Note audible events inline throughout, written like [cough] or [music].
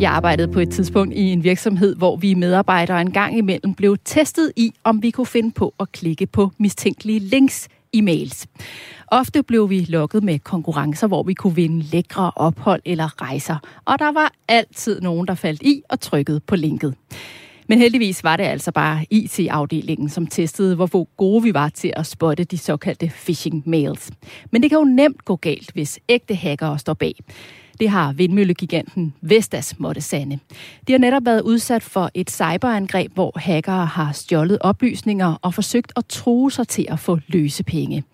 Jeg arbejdede på et tidspunkt i en virksomhed, hvor vi medarbejdere en gang imellem blev testet i, om vi kunne finde på at klikke på mistænkelige links i mails. Ofte blev vi lukket med konkurrencer, hvor vi kunne vinde lækre ophold eller rejser. Og der var altid nogen, der faldt i og trykkede på linket. Men heldigvis var det altså bare IT-afdelingen, som testede, hvor gode vi var til at spotte de såkaldte phishing mails. Men det kan jo nemt gå galt, hvis ægte hackere står bag. Det har vindmøllegiganten Vestas måtte sande. De har netop været udsat for et cyberangreb, hvor hackere har stjålet oplysninger og forsøgt at true sig til at få løse penge.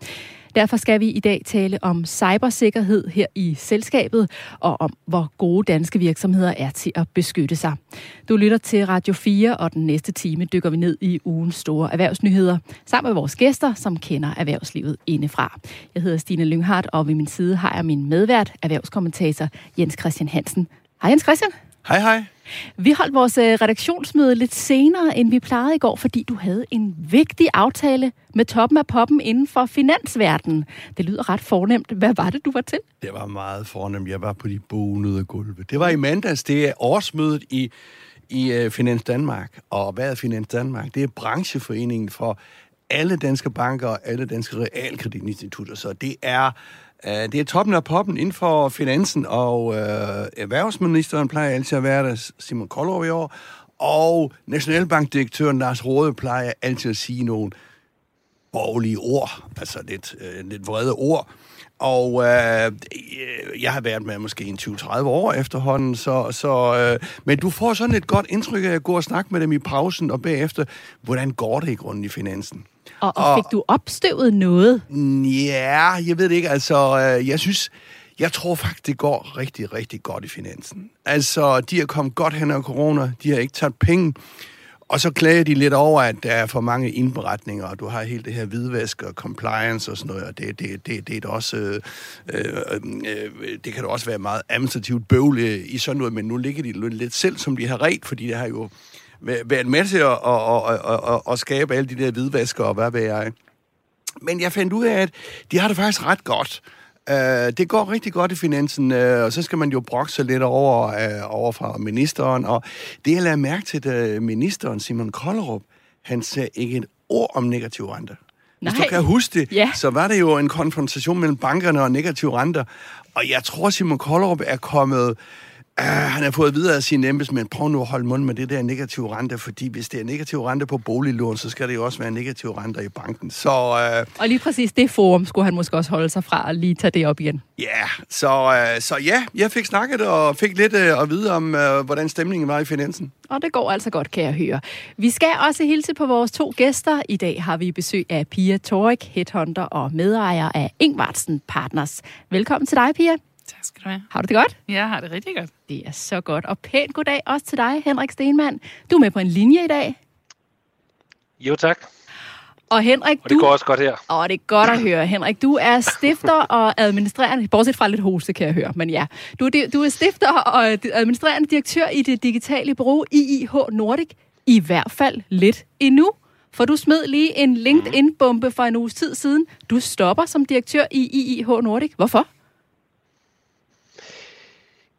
Derfor skal vi i dag tale om cybersikkerhed her i selskabet, og om hvor gode danske virksomheder er til at beskytte sig. Du lytter til Radio 4, og den næste time dykker vi ned i ugens store erhvervsnyheder, sammen med vores gæster, som kender erhvervslivet indefra. Jeg hedder Stine Lynghardt, og ved min side har jeg min medvært, erhvervskommentator Jens Christian Hansen. Hej Jens Christian. Hej hej. Vi holdt vores øh, redaktionsmøde lidt senere, end vi plejede i går, fordi du havde en vigtig aftale med toppen af poppen inden for finansverdenen. Det lyder ret fornemt. Hvad var det, du var til? Det var meget fornemt. Jeg var på de bonede gulve. Det var i mandags. Det er årsmødet i, i uh, Finans Danmark. Og hvad er Finans Danmark? Det er brancheforeningen for alle danske banker og alle danske realkreditinstitutter. Så det er Øh, det er toppen af poppen inden for finansen, og øh, erhvervsministeren plejer altid at være der, Simon Koldrup i år, og Nationalbankdirektøren Lars Rode plejer altid at sige nogle borgerlige ord, altså lidt, øh, lidt vrede ord. Og øh, øh jeg har været med måske en 20-30 år efterhånden, så, så øh, men du får sådan et godt indtryk af at gå og snakke med dem i pausen, og bagefter, hvordan går det i grunden i finansen? Og, og fik du opstøvet noget? Ja, jeg ved det ikke. Altså, øh, jeg synes, jeg tror faktisk, det går rigtig, rigtig godt i finansen. Altså, de er kommet godt hen af corona. De har ikke taget penge. Og så klager de lidt over, at der er for mange indberetninger, og du har helt det her hvidvask og compliance og sådan noget, og det, det, det, det er også, øh, øh, det kan da også være meget administrativt bøvl i sådan noget, men nu ligger de lidt selv, som de har ret, fordi det har jo været med til at, at, at, at, at skabe alle de der hvidvasker og hvad ved jeg. Men jeg fandt ud af, at de har det faktisk ret godt. Uh, det går rigtig godt i finansen, uh, og så skal man jo brokke sig lidt over, uh, over fra ministeren. Og det, jeg lader mærke til, at ministeren, Simon Kollerup, han sagde ikke et ord om negativ rente. Hvis Nej. du kan huske det, ja. så var det jo en konfrontation mellem bankerne og negative renter. Og jeg tror, Simon Kollerup er kommet Uh, han har fået videre af sine embedsmænd, prøv nu at holde mund med det der negative rente, fordi hvis det er negativ rente på boliglån, så skal det jo også være negativ rente i banken. Så, uh, og lige præcis det forum skulle han måske også holde sig fra og lige tage det op igen. Ja, yeah, så, uh, så ja, jeg fik snakket og fik lidt uh, at vide om, uh, hvordan stemningen var i finansen. Og det går altså godt, kan jeg høre. Vi skal også hilse på vores to gæster. I dag har vi besøg af Pia Torik, headhunter og medejer af Ingvartsen Partners. Velkommen til dig, Pia. Tak skal du have. Har du det godt? Ja, jeg har det rigtig godt. Det er så godt. Og pænt goddag også til dig, Henrik Stenmann. Du er med på en linje i dag. Jo, tak. Og Henrik, og det går også godt her. Og det er godt at høre. Henrik, du er stifter [laughs] og administrerende, bortset fra lidt hoste, kan jeg høre, men ja. Du, du er stifter og administrerende direktør i det digitale bureau IIH Nordic. I hvert fald lidt endnu. For du smed lige en LinkedIn-bombe for en uges tid siden. Du stopper som direktør i IIH Nordic. Hvorfor?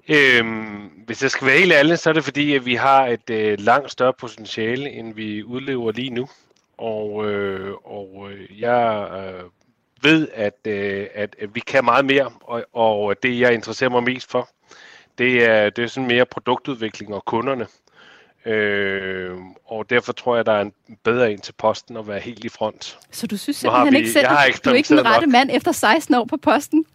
Øhm, hvis jeg skal være helt ærlig, så er det fordi, at vi har et øh, langt større potentiale, end vi udlever lige nu. Og, øh, og øh, jeg øh, ved, at, øh, at, at vi kan meget mere, og, og det jeg interesserer mig mest for, det er, det er sådan mere produktudvikling og kunderne. Øh, og derfor tror jeg, der er en bedre en til posten at være helt i front. Så du synes simpelthen vi, ikke selv, du er ikke den rette nok. mand efter 16 år på posten?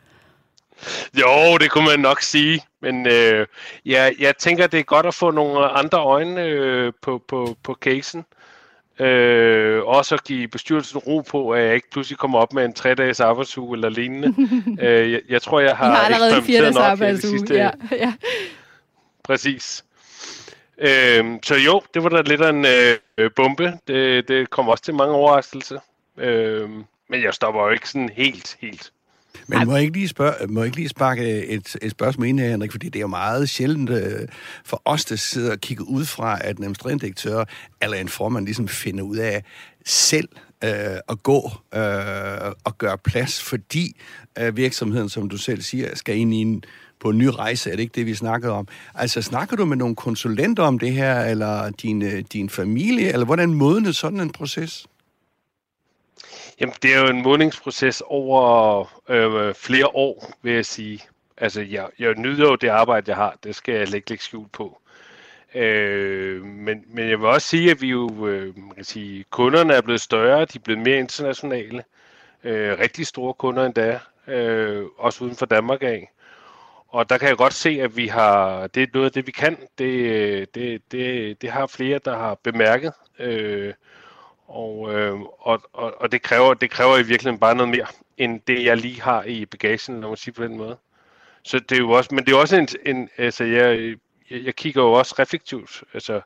Jo, det kunne man nok sige. Men øh, ja, jeg tænker, det er godt at få nogle andre øjne øh, på, på, på casen. Øh, også at give bestyrelsen ro på, at jeg ikke pludselig kommer op med en tre-dages arbejdsuge eller lignende. [laughs] øh, jeg, jeg tror, jeg har, jeg har allerede fire dages arbejdsuge. Sidste, ja, ja. Præcis. Øh, så jo, det var da lidt af en øh, bombe. Det, det kom også til mange overraskelser. Øh, men jeg stopper jo ikke sådan helt, helt. Men må jeg ikke lige, spørge, må jeg ikke lige sparke et, et spørgsmål ind her, Henrik, fordi det er jo meget sjældent øh, for os, der sidder og kigger ud fra, at en administrerende direktør eller en formand ligesom finder ud af selv øh, at gå øh, og gøre plads, fordi øh, virksomheden, som du selv siger, skal ind i en, på en ny rejse. Er det ikke det, vi snakker om? Altså, snakker du med nogle konsulenter om det her, eller din, øh, din familie, eller hvordan modnes sådan en proces? Jamen, det er jo en modningsproces over øh, flere år, vil jeg sige. Altså, jeg, jeg nyder jo det arbejde, jeg har. Det skal jeg lægge lidt skjul på. Øh, men, men jeg vil også sige, at vi jo, øh, man kan sige, kunderne er blevet større, de er blevet mere internationale. Øh, rigtig store kunder endda, øh, også uden for Danmark af. Og der kan jeg godt se, at vi har, det er noget af det, vi kan. Det, øh, det, det, det har flere, der har bemærket. Øh, og, øh, og, og, og det, kræver, det kræver i virkeligheden bare noget mere, end det jeg lige har i bagagen, når man siger på den måde. Så det er jo også, men det er også en, en altså jeg, jeg, kigger jo også reflektivt altså,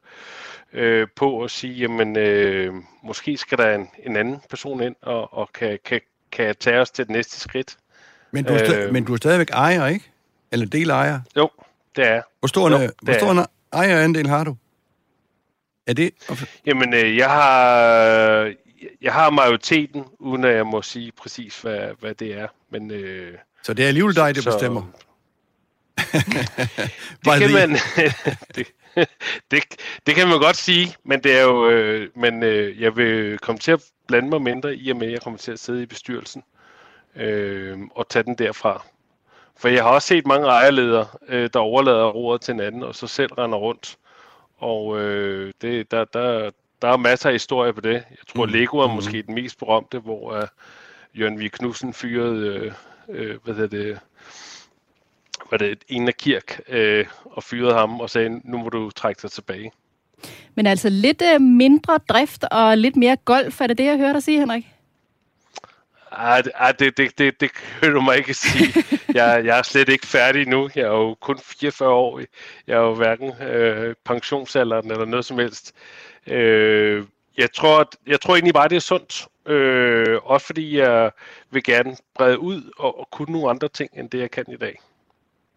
øh, på at sige, jamen øh, måske skal der en, en anden person ind og, og kan, kan, kan tage os til det næste skridt. Men du, er stadig, øh, men du er stadigvæk ejer, ikke? Eller delejer? Jo, det er. Hvor stor, jo, en, hvor stor en ejerandel har du? Er det... Jamen, øh, jeg har, jeg har majoriteten, uden at jeg må sige præcis, hvad, hvad det er. Men, øh, så det er alligevel dig, der så, bestemmer? [laughs] det, kan man, [laughs] det, det, det kan man godt sige, men det er jo, øh, men øh, jeg vil komme til at blande mig mindre i og med, at jeg kommer til at sidde i bestyrelsen øh, og tage den derfra. For jeg har også set mange ejerledere, øh, der overlader rådet til en anden, og så selv render rundt. Og øh, det, der, der, der er masser af historier på det. Jeg tror, mm. Lego er mm. måske den mest berømte, hvor uh, Jørgen V. Knudsen fyrede, øh, øh, hvad hedder det, var det en af kirk, øh, og fyrede ham og sagde, nu må du trække dig tilbage. Men altså lidt øh, mindre drift og lidt mere golf, er det det, jeg hørte dig sige, Henrik? Ej, det, det, det, det kan du mig ikke sige. Jeg, jeg er slet ikke færdig nu. Jeg er jo kun 44 år. Jeg er jo hverken øh, pensionsalderen eller noget som helst. Øh, jeg, tror, jeg tror egentlig bare, det er sundt. Øh, også fordi jeg vil gerne brede ud og, og kunne nogle andre ting, end det jeg kan i dag.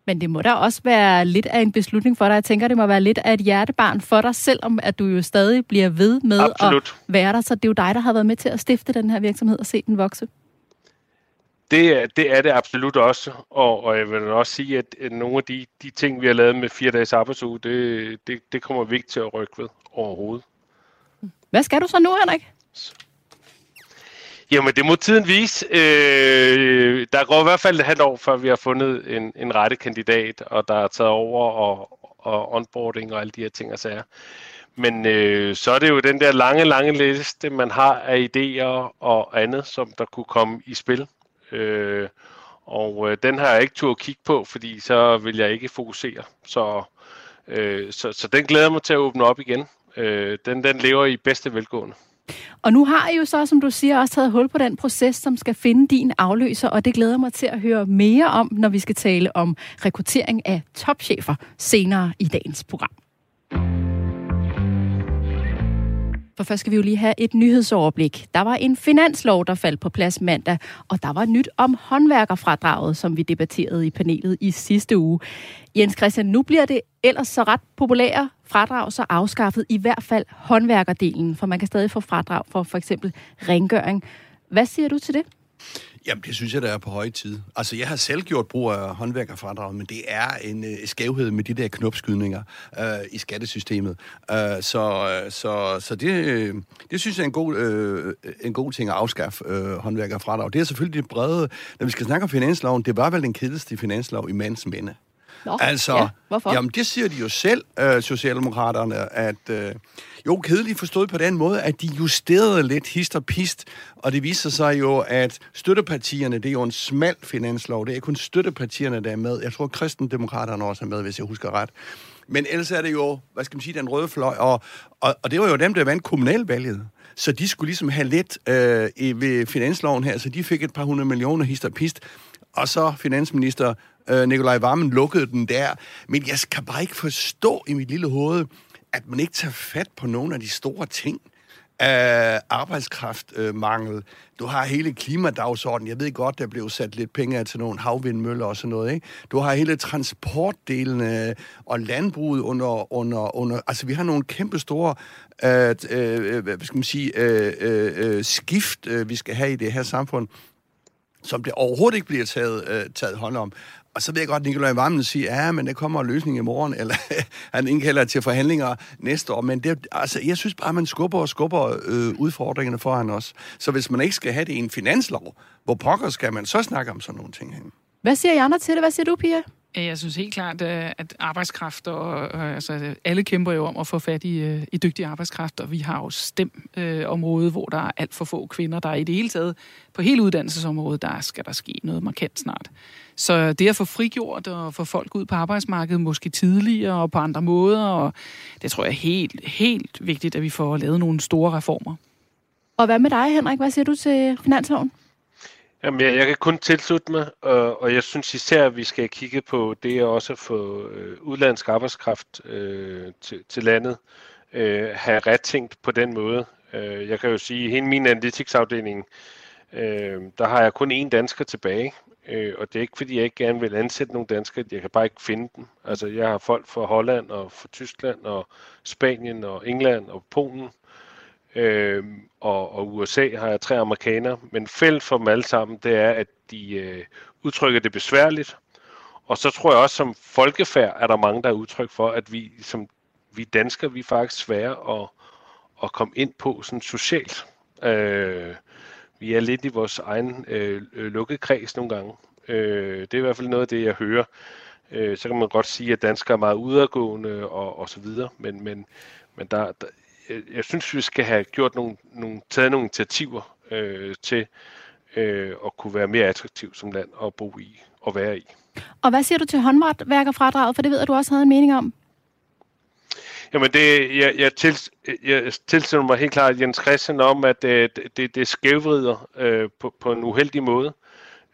Men det må da også være lidt af en beslutning for dig. Jeg tænker, det må være lidt af et hjertebarn for dig, selvom at du jo stadig bliver ved med Absolut. at være der. Så det er jo dig, der har været med til at stifte den her virksomhed og se den vokse. Det, det er det absolut også, og, og jeg vil også sige, at, nogle af de, de ting, vi har lavet med fire dages arbejdsuge, det, det, det kommer vi ikke til at rykke ved overhovedet. Hvad skal du så nu, Henrik? Jamen, det må tiden vise. Øh, der går i hvert fald et halvt år, før vi har fundet en, en rette kandidat, og der er taget over og, og onboarding og alle de her ting og sager. Men øh, så er det jo den der lange, lange liste, man har af idéer og andet, som der kunne komme i spil. Øh, og øh, den har jeg ikke tur at kigge på, fordi så vil jeg ikke fokusere. Så, øh, så, så den glæder mig til at åbne op igen. Øh, den, den lever i bedste velgående. Og nu har I jo så, som du siger, også taget hul på den proces, som skal finde din afløser, og det glæder mig til at høre mere om, når vi skal tale om rekruttering af topchefer senere i dagens program. For først skal vi jo lige have et nyhedsoverblik. Der var en finanslov, der faldt på plads mandag, og der var nyt om håndværkerfradraget, som vi debatterede i panelet i sidste uge. Jens Christian, nu bliver det ellers så ret populære fradrag så afskaffet, i hvert fald håndværkerdelen, for man kan stadig få fradrag for for eksempel rengøring. Hvad siger du til det? Jamen, det synes jeg, der er på høje tid. Altså, jeg har selv gjort brug af håndværkerfradraget, men det er en øh, skævhed med de der knopskydninger øh, i skattesystemet. Øh, så øh, så, så det, øh, det synes jeg er en god, øh, en god ting at afskaffe øh, håndværkerfradrag. Det er selvfølgelig det brede. Når vi skal snakke om finansloven, det var vel den kedeligste finanslov i mands minde. Nå, altså, ja, hvorfor? Jamen, det siger de jo selv, uh, Socialdemokraterne, at... Uh, jo, kedeligt forstået på den måde, at de justerede lidt hist og pist, og det viser sig jo, at støttepartierne, det er jo en smal finanslov, det er kun støttepartierne, der er med. Jeg tror, kristendemokraterne også er med, hvis jeg husker ret. Men ellers er det jo, hvad skal man sige, den røde fløj, og, og, og det var jo dem, der vandt kommunalvalget. Så de skulle ligesom have lidt øh, ved finansloven her, så de fik et par hundrede millioner hist og pist. Og så finansminister øh, Nikolaj Vammen lukkede den der. Men jeg kan bare ikke forstå i mit lille hoved, at man ikke tager fat på nogle af de store ting. Øh, arbejdskraftmangel. Du har hele klimadagsordenen. Jeg ved godt, der blev sat lidt penge af til nogle havvindmøller og sådan noget. Ikke? Du har hele transportdelen øh, og landbruget under, under, under... Altså, vi har nogle kæmpe store øh, øh, øh, hvad skal man sige, øh, øh, øh, skift, øh, vi skal have i det her samfund, som det overhovedet ikke bliver taget, øh, taget hånd om. Og så ved jeg godt, at Nikolaj Vammen siger, ja, men der kommer en løsning i morgen, eller [laughs] han indkalder til forhandlinger næste år. Men det, altså, jeg synes bare, at man skubber og skubber øh, udfordringerne foran os. Så hvis man ikke skal have det i en finanslov, hvor pokker skal man så snakke om sådan nogle ting hen? Hvad siger I andre til det? Hvad siger du, Pia? Øh, jeg synes helt klart, øh, at arbejdskraft, og, altså, alle kæmper jo om at få fat i, øh, i dygtig arbejdskraft, og vi har jo stemområdet, øh, hvor der er alt for få kvinder. Der er i det hele taget, på hele uddannelsesområdet, der skal der ske noget markant snart. Så det at få frigjort og få folk ud på arbejdsmarkedet, måske tidligere og på andre måder, og det tror jeg er helt, helt vigtigt, at vi får lavet nogle store reformer. Og hvad med dig, Henrik? Hvad siger du til finansloven? Jamen, jeg, jeg kan kun tilslutte mig, og, og jeg synes især, at vi skal kigge på det at også få øh, udlandsk arbejdskraft øh, til, til landet, øh, have ret tænkt på den måde. Øh, jeg kan jo sige, at hele min analytics-afdeling, øh, der har jeg kun én dansker tilbage, øh, og det er ikke, fordi jeg ikke gerne vil ansætte nogle danskere, jeg kan bare ikke finde dem. Altså, jeg har folk fra Holland og fra Tyskland og Spanien og England og Polen, øh, og, og USA har jeg tre amerikanere, men fælles for dem alle sammen, det er, at de øh, udtrykker det besværligt, og så tror jeg også, som folkefærd er der mange, der er udtryk for, at vi som vi danskere, vi er faktisk svære at, at komme ind på sådan socialt. Øh, vi er lidt i vores egen øh, lukkekreds nogle gange. Øh, det er i hvert fald noget af det, jeg hører. Øh, så kan man godt sige, at danskere er meget udadgående og, og så videre, men, men, men der, der, jeg, jeg synes, vi skal have gjort nogle, nogle, taget nogle initiativer øh, til øh, at kunne være mere attraktiv som land at bo i og være i. Og hvad siger du til håndværkerfradraget? For det ved jeg, du også havde en mening om. Jamen, det, jeg, jeg, til, jeg tilsætter mig helt klart Jens Christian om, at øh, det, det, det skævvrider øh, på, på en uheldig måde.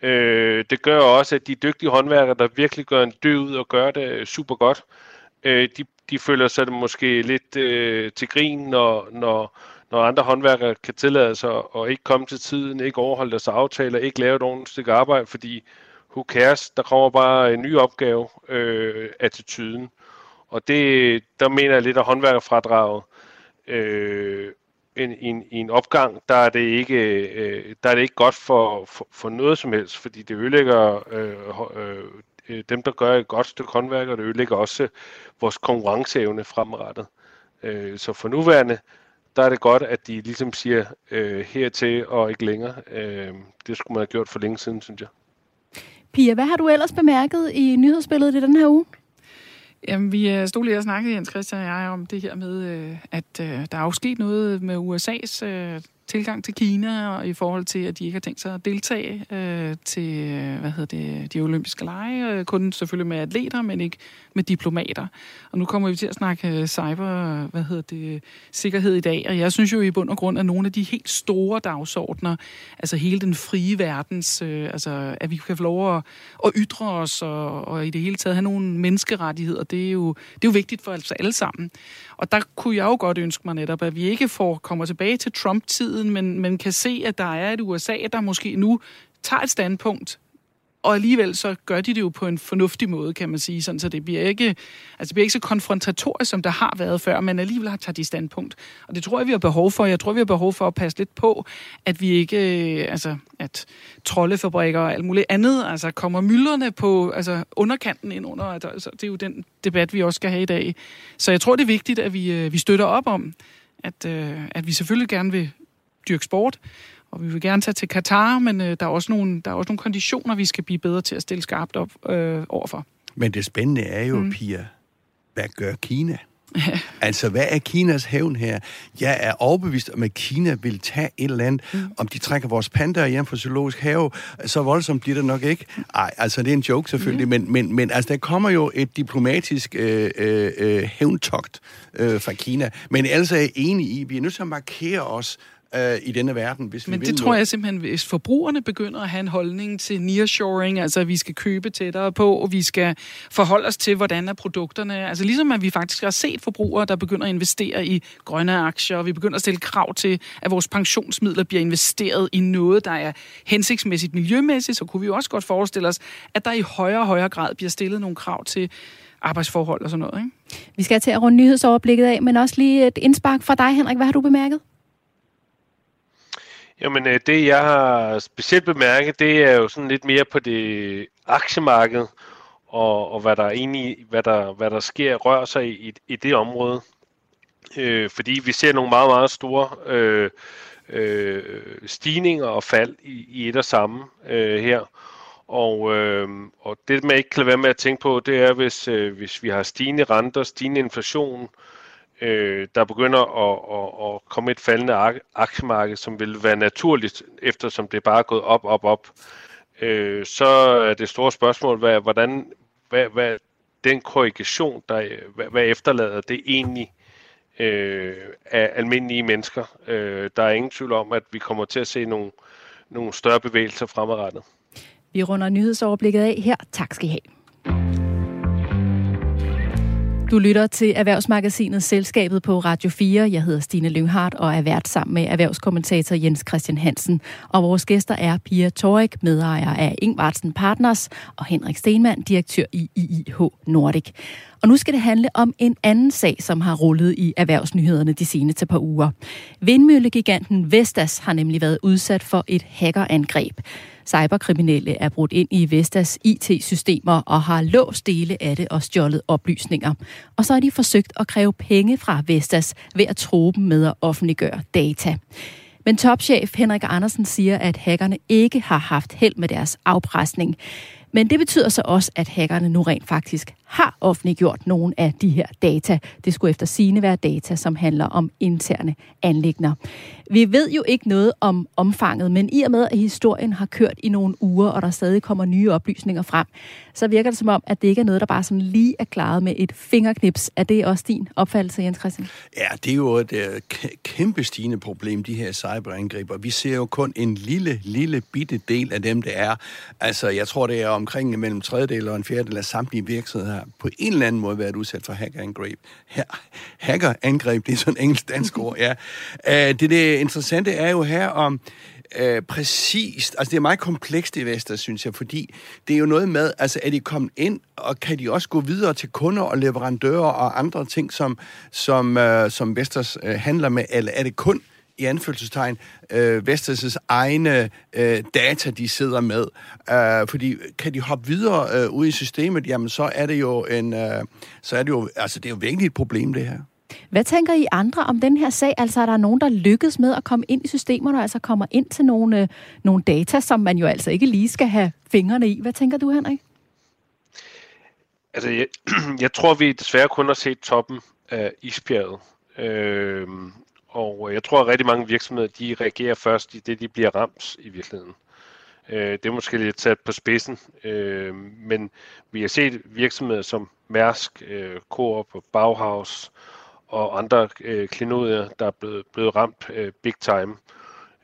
Øh, det gør også, at de dygtige håndværkere, der virkelig gør en død ud og gør det super godt, øh, Øh, de de føler sig måske lidt øh, til grin, når, når, når andre håndværkere kan tillade sig at ikke komme til tiden, ikke overholde deres aftaler, ikke lave et ordentligt stykke arbejde, fordi who cares, der kommer bare en ny opgave, øh, attituden. Og det, der mener jeg lidt af håndværkerfradraget, øh, en, en, en opgang, der er det ikke, øh, der er det ikke godt for, for, for noget som helst, fordi det ødelægger øh, øh, øh, dem, der gør et godt stykke håndværk, og det ødelægger også vores konkurrenceevne fremrettet. Øh, så for nuværende, der er det godt, at de ligesom siger øh, hertil og ikke længere. Øh, det skulle man have gjort for længe siden, synes jeg. Pia, hvad har du ellers bemærket i nyhedsbilledet i den her uge? Jamen, vi øh, stod lige og snakkede, Jens Christian og jeg, om det her med, øh, at øh, der er jo sket noget med USA's tilgang til Kina, og i forhold til, at de ikke har tænkt sig at deltage øh, til øh, hvad hedder det, de olympiske lege. Øh, kun selvfølgelig med atleter, men ikke med diplomater. Og nu kommer vi til at snakke øh, cyber, hvad hedder det, sikkerhed i dag. Og jeg synes jo i bund og grund, at nogle af de helt store dagsordner, altså hele den frie verdens, øh, altså at vi kan få lov at, at ytre os, og, og i det hele taget have nogle menneskerettigheder, det er jo, det er jo vigtigt for os alle sammen. Og der kunne jeg jo godt ønske mig netop, at vi ikke får kommer tilbage til Trump-tiden, men, men kan se, at der er et USA, der måske nu tager et standpunkt, og alligevel så gør de det jo på en fornuftig måde, kan man sige, sådan, så det bliver ikke, altså det bliver ikke så konfrontatorisk, som der har været før, men alligevel har taget de standpunkt. Og det tror jeg, vi har behov for. Jeg tror, vi har behov for at passe lidt på, at vi ikke, øh, altså, at troldefabrikker og alt muligt andet, altså kommer myldrene på altså, underkanten ind under, altså, det er jo den debat, vi også skal have i dag. Så jeg tror, det er vigtigt, at vi, øh, vi støtter op om, at, øh, at vi selvfølgelig gerne vil dyrke sport, og vi vil gerne tage til Katar, men øh, der, er også nogle, der er også nogle konditioner, vi skal blive bedre til at stille skarpt op øh, overfor. Men det spændende er jo, mm. Pia, hvad gør Kina? altså, hvad er Kinas hævn her? Jeg er overbevist om, at Kina vil tage et eller andet. Mm. Om de trækker vores pandaer hjem fra zoologisk have, så voldsomt bliver det nok ikke. Ej, altså, det er en joke selvfølgelig, mm. men, men, men altså, der kommer jo et diplomatisk øh, øh, øh hævntogt øh, fra Kina. Men altså er jeg enig i, at vi er nødt til at markere os øh, i denne verden, hvis Men vi det vil tror noget. jeg simpelthen, hvis forbrugerne begynder at have en holdning til nearshoring, altså at vi skal købe tættere på, og vi skal forholde os til, hvordan er produkterne. Altså ligesom at vi faktisk har set forbrugere, der begynder at investere i grønne aktier, og vi begynder at stille krav til, at vores pensionsmidler bliver investeret i noget, der er hensigtsmæssigt miljømæssigt, så kunne vi jo også godt forestille os, at der i højere og højere grad bliver stillet nogle krav til arbejdsforhold og sådan noget. Ikke? Vi skal til at runde nyhedsoverblikket af, men også lige et indspark fra dig, Henrik. Hvad har du bemærket? Jamen, øh, det jeg har specielt bemærket, det er jo sådan lidt mere på det aktiemarked, og, og hvad der egentlig, hvad der, hvad der sker, rører sig i, i det område. Øh, fordi vi ser nogle meget, meget store øh, øh, stigninger og fald i, i et og samme øh, her. Og, øh, og det, man ikke kan lade være med at tænke på, det er, hvis, øh, hvis vi har stigende renter, stigende inflation, øh, øh, der begynder at, at, at komme et faldende aktiemarked, som vil være naturligt, eftersom det bare er gået op, op, op, øh, så er det store spørgsmål, hvad, hvordan, hvad, hvad den korrigation, der, hvad, hvad efterlader det egentlig øh, af almindelige mennesker. Øh, der er ingen tvivl om, at vi kommer til at se nogle, nogle større bevægelser fremadrettet. Vi runder nyhedsoverblikket af her. Tak skal I have. Du lytter til Erhvervsmagasinet Selskabet på Radio 4. Jeg hedder Stine Lynghardt og er vært sammen med erhvervskommentator Jens Christian Hansen. Og vores gæster er Pia Torik, medejer af Ingvartsen Partners, og Henrik Stenmann, direktør i IIH Nordic. Og nu skal det handle om en anden sag, som har rullet i erhvervsnyhederne de seneste par uger. Vindmøllegiganten Vestas har nemlig været udsat for et hackerangreb. Cyberkriminelle er brudt ind i Vestas IT-systemer og har låst dele af det og stjålet oplysninger. Og så har de forsøgt at kræve penge fra Vestas ved at tro dem med at offentliggøre data. Men topchef Henrik Andersen siger, at hackerne ikke har haft held med deres afpresning. Men det betyder så også, at hackerne nu rent faktisk har offentliggjort nogle af de her data. Det skulle efter sine være data, som handler om interne anlægner. Vi ved jo ikke noget om omfanget, men i og med, at historien har kørt i nogle uger, og der stadig kommer nye oplysninger frem, så virker det som om, at det ikke er noget, der bare sådan lige er klaret med et fingerknips. Er det også din opfattelse, Jens Christian? Ja, det er jo et uh, kæmpe stigende problem, de her cyberangreb, og vi ser jo kun en lille, lille bitte del af dem, det er. Altså, jeg tror, det er omkring mellem tredjedel og en fjerdedel af samtlige virksomheder på en eller anden måde været udsat for hackerangreb. Ha- hackerangreb, det er sådan en engelsk-dansk ord, ja. Uh, det, det Øh, interessante er jo her om, øh, præcist, altså det er meget komplekst i Vestas, synes jeg, fordi det er jo noget med, altså er de kommet ind, og kan de også gå videre til kunder og leverandører og andre ting, som, som, øh, som Vestas øh, handler med, eller er det kun i anførselstegn, øh, Vestas' egne øh, data, de sidder med. Øh, fordi kan de hoppe videre øh, ud i systemet, jamen så er det jo en, øh, så er det jo, altså det er jo virkelig et problem, det her. Hvad tænker I andre om den her sag? Altså er der nogen, der lykkes med at komme ind i systemerne, og altså kommer ind til nogle, øh, nogle data, som man jo altså ikke lige skal have fingrene i? Hvad tænker du, Henrik? Altså, jeg, [clears throat] jeg tror, vi desværre kun har set toppen af isbjerget. Øh, og jeg tror, at rigtig mange virksomheder, de reagerer først i det, de bliver ramt i virkeligheden. Øh, det er måske lidt sat på spidsen, øh, men vi har set virksomheder som Mærsk, øh, Coop og Bauhaus og andre øh, klinodier, der er blevet, blevet ramt øh, big time.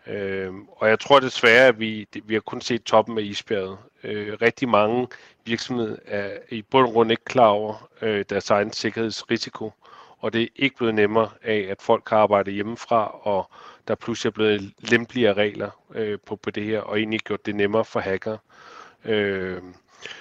Øh, og jeg tror desværre, at vi, vi har kun set toppen af isbjerget. Øh, rigtig mange virksomheder er i bund og grund ikke klar over øh, deres egen sikkerhedsrisiko, og det er ikke blevet nemmere af, at folk har arbejdet hjemmefra, og der pludselig er blevet lempeligere regler øh, på, på det her, og egentlig gjort det nemmere for hacker. Øh,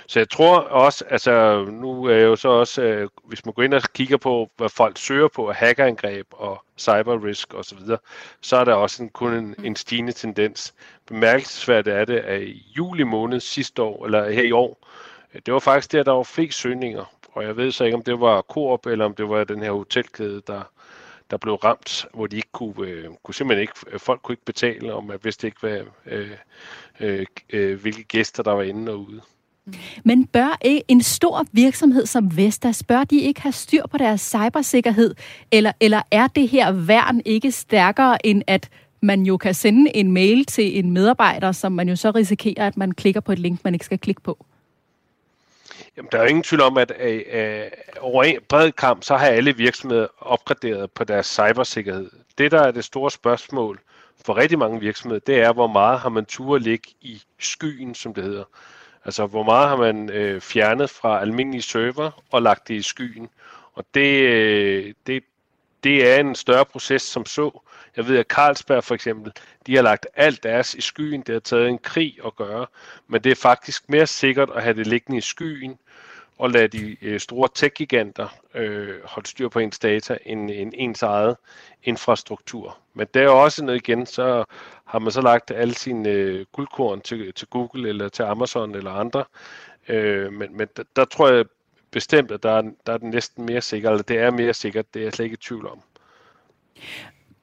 så jeg tror også, altså nu er jeg jo så også, øh, hvis man går ind og kigger på, hvad folk søger på af hackerangreb og cyberrisk osv., så, så er der også en, kun en, en stigende tendens. Bemærkelsesværdigt er det, at i juli måned sidste år, eller her i år, det var faktisk der, der var flest søgninger. Og jeg ved så ikke, om det var Coop, eller om det var den her hotelkæde, der, der blev ramt, hvor de ikke kunne, øh, kunne simpelthen ikke, øh, folk kunne ikke betale, og man vidste ikke, hvad, øh, øh, øh, hvilke gæster, der var inde og ude. Mm-hmm. Men bør e- en stor virksomhed som Vestas, bør de ikke have styr på deres cybersikkerhed? Eller, eller er det her værn ikke stærkere, end at man jo kan sende en mail til en medarbejder, som man jo så risikerer, at man klikker på et link, man ikke skal klikke på? Jamen, der er jo ingen tvivl om, at øh, øh over en bred kamp, så har alle virksomheder opgraderet på deres cybersikkerhed. Det, der er det store spørgsmål for rigtig mange virksomheder, det er, hvor meget har man tur at ligge i skyen, som det hedder. Altså, hvor meget har man øh, fjernet fra almindelige server og lagt det i skyen. Og det, øh, det, det er en større proces som så. Jeg ved, at Carlsberg for eksempel, de har lagt alt deres i skyen. Det har taget en krig at gøre. Men det er faktisk mere sikkert at have det liggende i skyen, at lade de øh, store tech-giganter øh, holde styr på ens data end, end ens eget infrastruktur. Men der er også noget igen, så har man så lagt alle sine øh, guldkorn til, til Google eller til Amazon eller andre. Øh, men men der, der tror jeg bestemt, at der er, der er den næsten mere sikkert, eller det er mere sikkert, det er jeg slet ikke i tvivl om.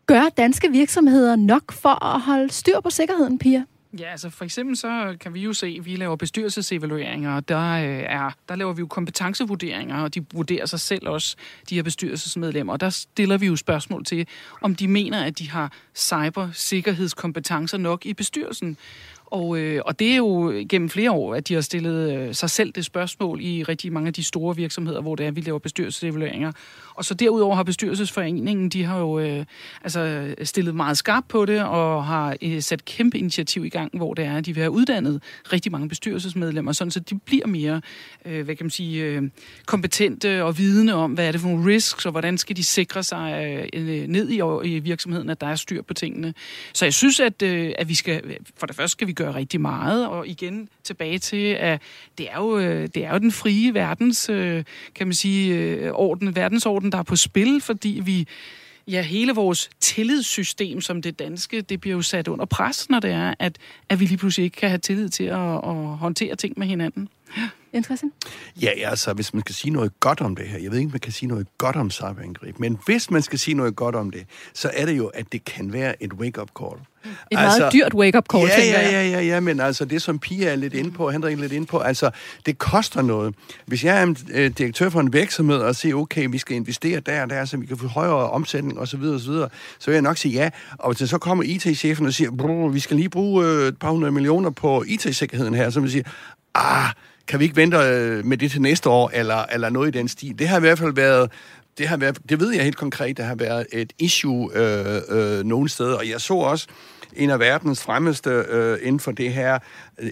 Gør danske virksomheder nok for at holde styr på sikkerheden, Pia? Ja, altså for eksempel så kan vi jo se, at vi laver bestyrelsesevalueringer, og der, øh, er, der laver vi jo kompetencevurderinger, og de vurderer sig selv også, de her bestyrelsesmedlemmer. Og der stiller vi jo spørgsmål til, om de mener, at de har cybersikkerhedskompetencer nok i bestyrelsen. Og, øh, og det er jo gennem flere år, at de har stillet øh, sig selv det spørgsmål i rigtig mange af de store virksomheder, hvor det er, vi laver bestyrelsesevalueringer. Og så derudover har bestyrelsesforeningen, de har jo øh, altså stillet meget skarpt på det, og har øh, sat kæmpe initiativ i gang, hvor det er, at de vil have uddannet rigtig mange bestyrelsesmedlemmer, sådan så de bliver mere, øh, hvad kan man sige, øh, kompetente og vidende om, hvad er det for nogle risks, og hvordan skal de sikre sig øh, øh ned i, i virksomheden, at der er styr på tingene. Så jeg synes, at, øh, at vi skal, for det første skal vi gøre rigtig meget, og igen tilbage til, at det er jo, øh, det er jo den frie verdens, øh, kan man sige, øh, orden, verdensorden, der er på spil, fordi vi ja, hele vores tillidssystem som det danske, det bliver jo sat under pres, når det er, at, at vi lige pludselig ikke kan have tillid til at, at håndtere ting med hinanden. Ja. Interessant. Ja, altså, hvis man skal sige noget godt om det her, jeg ved ikke, man kan sige noget godt om cyberangreb, men hvis man skal sige noget godt om det, så er det jo, at det kan være et wake-up call. Et altså, meget dyrt wake-up call, ja, ja, ja, ja, ja, men altså det, som Pia er lidt inde på, Henrik er lidt inde på, altså det koster noget. Hvis jeg er en øh, direktør for en virksomhed og siger, okay, vi skal investere der og der, så vi kan få højere omsætning osv., osv., så vil jeg nok sige ja. Og hvis så kommer IT-chefen og siger, vi skal lige bruge øh, et par hundrede millioner på IT-sikkerheden her, så vil jeg sige, ah, kan vi ikke vente øh, med det til næste år, eller, eller noget i den stil. Det har i hvert fald været, det, har været, det ved jeg helt konkret, der har været et issue øh, øh, nogle steder, og jeg så også en af verdens fremmeste øh, inden for det her,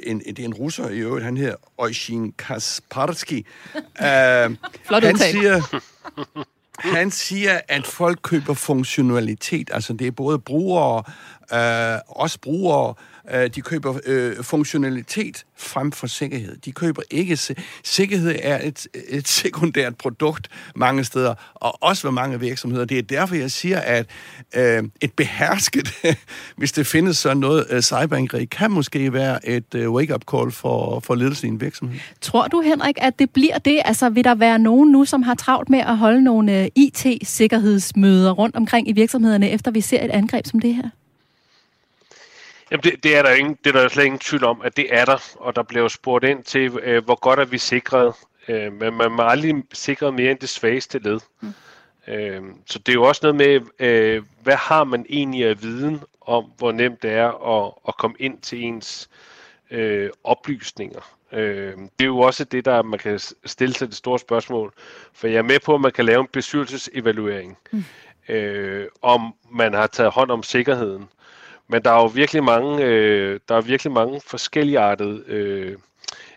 en, det er en russer i øvrigt, han hedder Oisin Kasparsky. [laughs] øh, Flot han siger, han siger, at folk køber funktionalitet, altså det er både brugere, øh, også brugere, Øh, de køber øh, funktionalitet frem for sikkerhed. De køber ikke... Sikkerhed er et, et sekundært produkt mange steder, og også ved mange virksomheder. Det er derfor, jeg siger, at øh, et behersket, [laughs] hvis det findes sådan noget øh, cyberangreb, kan måske være et øh, wake-up call for, for ledelsen i en virksomhed. Tror du, Henrik, at det bliver det? Altså, vil der være nogen nu, som har travlt med at holde nogle øh, IT-sikkerhedsmøder rundt omkring i virksomhederne, efter vi ser et angreb som det her? Jamen det, det er der ingen, det er der slet ingen tvivl om, at det er der, og der bliver spurgt ind til, øh, hvor godt er vi sikret. Øh, men man må aldrig sikre mere end det svageste led. Mm. Øh, så det er jo også noget med, øh, hvad har man egentlig af viden om, hvor nemt det er at, at komme ind til ens øh, oplysninger. Øh, det er jo også det, der man kan stille sig det store spørgsmål. For jeg er med på, at man kan lave en bestyrelsesevaluering. Mm. Øh, om man har taget hånd om sikkerheden. Men der er jo virkelig mange, øh, der er virkelig mange forskellige artede øh,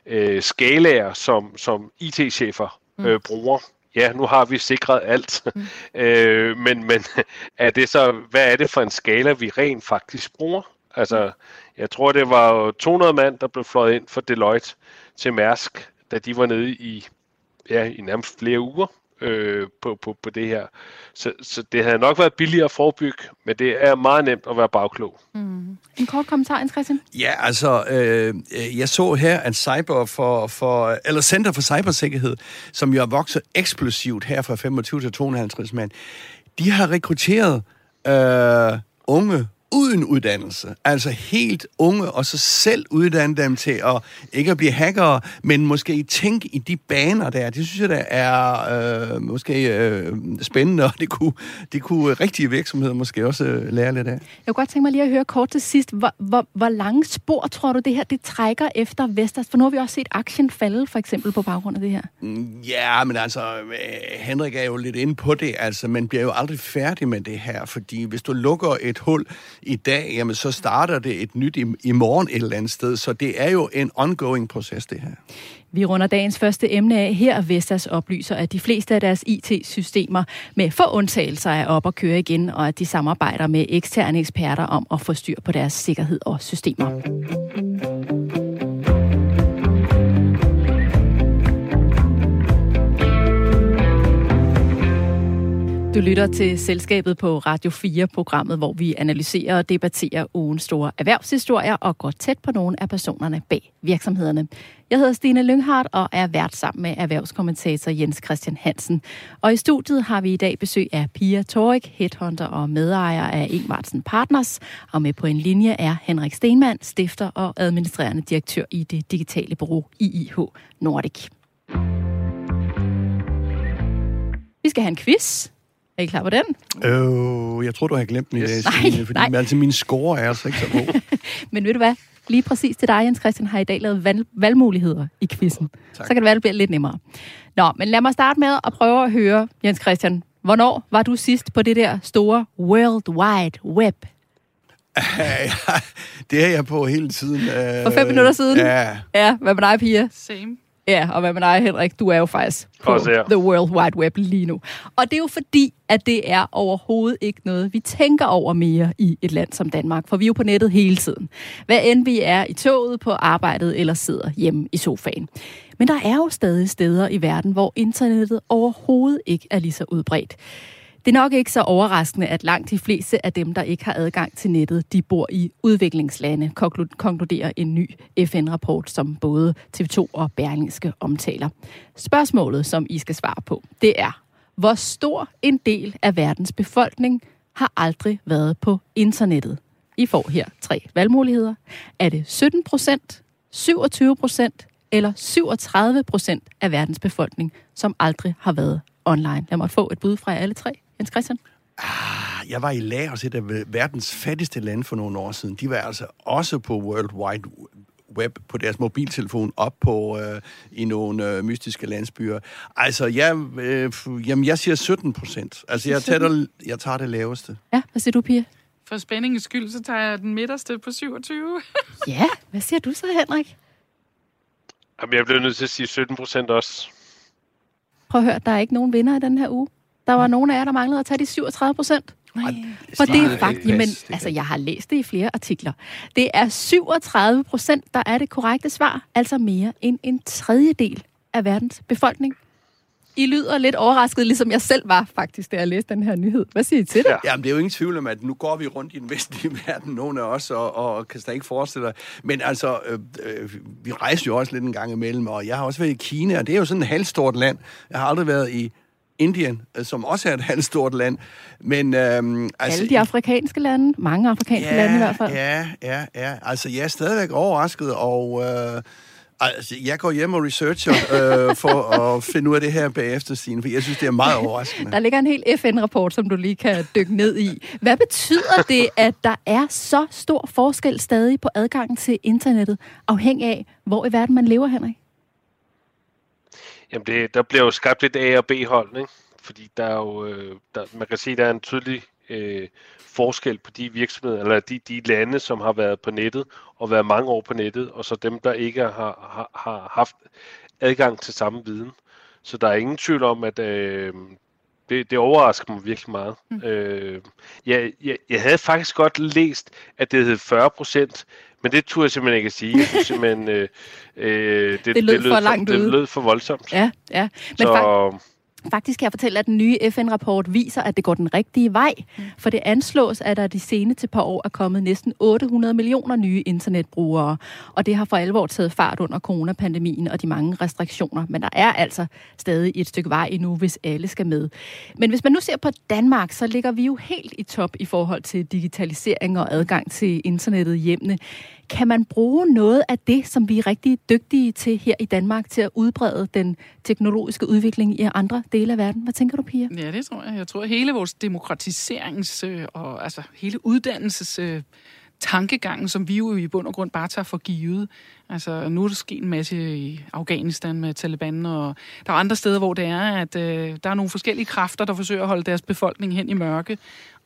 øh, skalaer, som, som IT-chefer mm. øh, bruger. Ja, nu har vi sikret alt, mm. [laughs] øh, men, men [laughs] er det så, hvad er det for en skala, vi rent faktisk bruger? Altså, jeg tror, det var 200 mand, der blev fløjet ind for Deloitte til Mærsk, da de var nede i, ja, i nærmest flere uger øh, på, på, på det her. Så, så det havde nok været billigere at forebygge, men det er meget nemt at være bagklog. Mm. En kort kommentar, Jens Christian? Ja, altså, øh, jeg så her, at Cyber for, for, eller Center for Cybersikkerhed, som jo er vokset eksplosivt her fra 25 til 250 mand, de har rekrutteret øh, unge uden uddannelse, altså helt unge, og så selv uddanne dem til at ikke at blive hackere, men måske tænke i de baner der. Det synes jeg, der er øh, måske øh, spændende, og det kunne, det kunne rigtige virksomheder måske også øh, lære lidt af. Jeg kunne godt tænke mig lige at høre kort til sidst, hvor, hvor, hvor lange spor tror du det her, det trækker efter Vestas? For nu har vi også set aktien falde, for eksempel, på baggrund af det her. Mm, ja, men altså, øh, Henrik er jo lidt inde på det, altså, man bliver jo aldrig færdig med det her, fordi hvis du lukker et hul, i dag, jamen så starter det et nyt i, i morgen et eller andet sted. Så det er jo en ongoing proces, det her. Vi runder dagens første emne af her. Vestas oplyser, at de fleste af deres IT-systemer med få undtagelser er op at køre igen, og at de samarbejder med eksterne eksperter om at få styr på deres sikkerhed og systemer. Du lytter til Selskabet på Radio 4-programmet, hvor vi analyserer og debatterer ugens store erhvervshistorier og går tæt på nogle af personerne bag virksomhederne. Jeg hedder Stine Lynghardt og er vært sammen med erhvervskommentator Jens Christian Hansen. Og i studiet har vi i dag besøg af Pia Torik, headhunter og medejer af Ingvartsen Partners. Og med på en linje er Henrik Stenmann, stifter og administrerende direktør i det digitale bureau IIH Nordic. Vi skal have en quiz. Er I klar på den? Øh, jeg tror, du har glemt den i dag, Nej, fordi nej. altså, min score er altså ikke så god. [laughs] Men ved du hvad? Lige præcis til dig, Jens Christian, har i dag lavet valg- valgmuligheder i quizzen. Tak. Så kan det være, det bliver lidt nemmere. Nå, men lad mig starte med at prøve at høre, Jens Christian, hvornår var du sidst på det der store World Wide Web? [laughs] det er jeg på hele tiden. Øh, For fem minutter siden? Ja. Ja, hvad med dig, Pia? Same. Ja, og hvad med dig, Henrik? Du er jo faktisk på Også her. The World Wide Web lige nu. Og det er jo fordi, at det er overhovedet ikke noget, vi tænker over mere i et land som Danmark. For vi er jo på nettet hele tiden. Hvad end vi er i toget, på arbejdet eller sidder hjemme i sofaen. Men der er jo stadig steder i verden, hvor internettet overhovedet ikke er lige så udbredt. Det er nok ikke så overraskende, at langt de fleste af dem, der ikke har adgang til nettet, de bor i udviklingslande, konkluderer en ny FN-rapport, som både TV2 og Berlingske omtaler. Spørgsmålet, som I skal svare på, det er, hvor stor en del af verdens befolkning har aldrig været på internettet? I får her tre valgmuligheder. Er det 17 procent, 27 procent eller 37 procent af verdens befolkning, som aldrig har været online? Lad mig få et bud fra jer alle tre. Jens Christian? Jeg var i Laos, et af verdens fattigste lande for nogle år siden. De var altså også på World Wide Web på deres mobiltelefon op på øh, i nogle øh, mystiske landsbyer. Altså, jeg, øh, jamen, jeg siger 17 procent. Altså, jeg tager, det, [laughs] jeg tager det laveste. Ja, hvad siger du, Pia? For spændingens skyld, så tager jeg den midterste på 27. [laughs] Ja, hvad siger du så, Henrik? Jamen, jeg bliver nødt til at sige 17 procent også. Prøv at høre, der er ikke nogen vinder i den her uge. Der var nogen af jer, der manglede at tage de 37 procent. For det er faktisk, jamen, altså jeg har læst det i flere artikler. Det er 37 procent, der er det korrekte svar, altså mere end en tredjedel af verdens befolkning. I lyder lidt overrasket, ligesom jeg selv var faktisk, da jeg læste den her nyhed. Hvad siger I til det? Ja. Jamen, det er jo ingen tvivl om, at nu går vi rundt i den vestlige [laughs] verden, nogle af os, og, og kan slet ikke forestille dig. Men altså, øh, øh, vi rejser jo også lidt en gang imellem, og jeg har også været i Kina, og det er jo sådan et halvstort land. Jeg har aldrig været i Indien, øh, som også er et halvstort land. Men, øhm, altså, Alle de afrikanske lande, mange afrikanske lande i hvert fald. Ja, ja, ja. Altså, jeg er stadigvæk overrasket, og øh, altså, jeg går hjem og researcher øh, [laughs] for at finde ud af det her bagefter, Stine, for jeg synes, det er meget overraskende. Der ligger en hel FN-rapport, som du lige kan dykke ned i. Hvad betyder det, at der er så stor forskel stadig på adgangen til internettet, afhængig af, hvor i verden man lever, Henrik? Jamen, det, der bliver jo skabt et A- og B-hold, ikke? Fordi der er jo, øh, der, man kan se, der er en tydelig øh, forskel på de virksomheder, eller de, de lande, som har været på nettet, og været mange år på nettet, og så dem, der ikke har, har, har haft adgang til samme viden. Så der er ingen tvivl om, at øh, det, det overrasker mig virkelig meget. Mm. Øh, jeg, jeg, jeg havde faktisk godt læst, at det hed 40 procent, men det turde jeg simpelthen ikke at sige. Jeg synes simpelthen, øh, øh, det, Det lød for langt for, det lød for voldsomt. Ja, ja. Men så, fak- Faktisk kan jeg fortælle, at den nye FN-rapport viser, at det går den rigtige vej. For det anslås, at der de seneste par år er kommet næsten 800 millioner nye internetbrugere. Og det har for alvor taget fart under coronapandemien og de mange restriktioner. Men der er altså stadig et stykke vej endnu, hvis alle skal med. Men hvis man nu ser på Danmark, så ligger vi jo helt i top i forhold til digitalisering og adgang til internettet i hjemmene. Kan man bruge noget af det, som vi er rigtig dygtige til her i Danmark, til at udbrede den teknologiske udvikling i andre dele af verden? Hvad tænker du, Pia? Ja, det tror jeg. Jeg tror, at hele vores demokratiserings- øh, og altså hele uddannelses... Øh, tankegangen, som vi jo i bund og grund bare tager for givet. Altså, nu er der sket en masse i Afghanistan med Taliban, og der er andre steder, hvor det er, at øh, der er nogle forskellige kræfter, der forsøger at holde deres befolkning hen i mørke.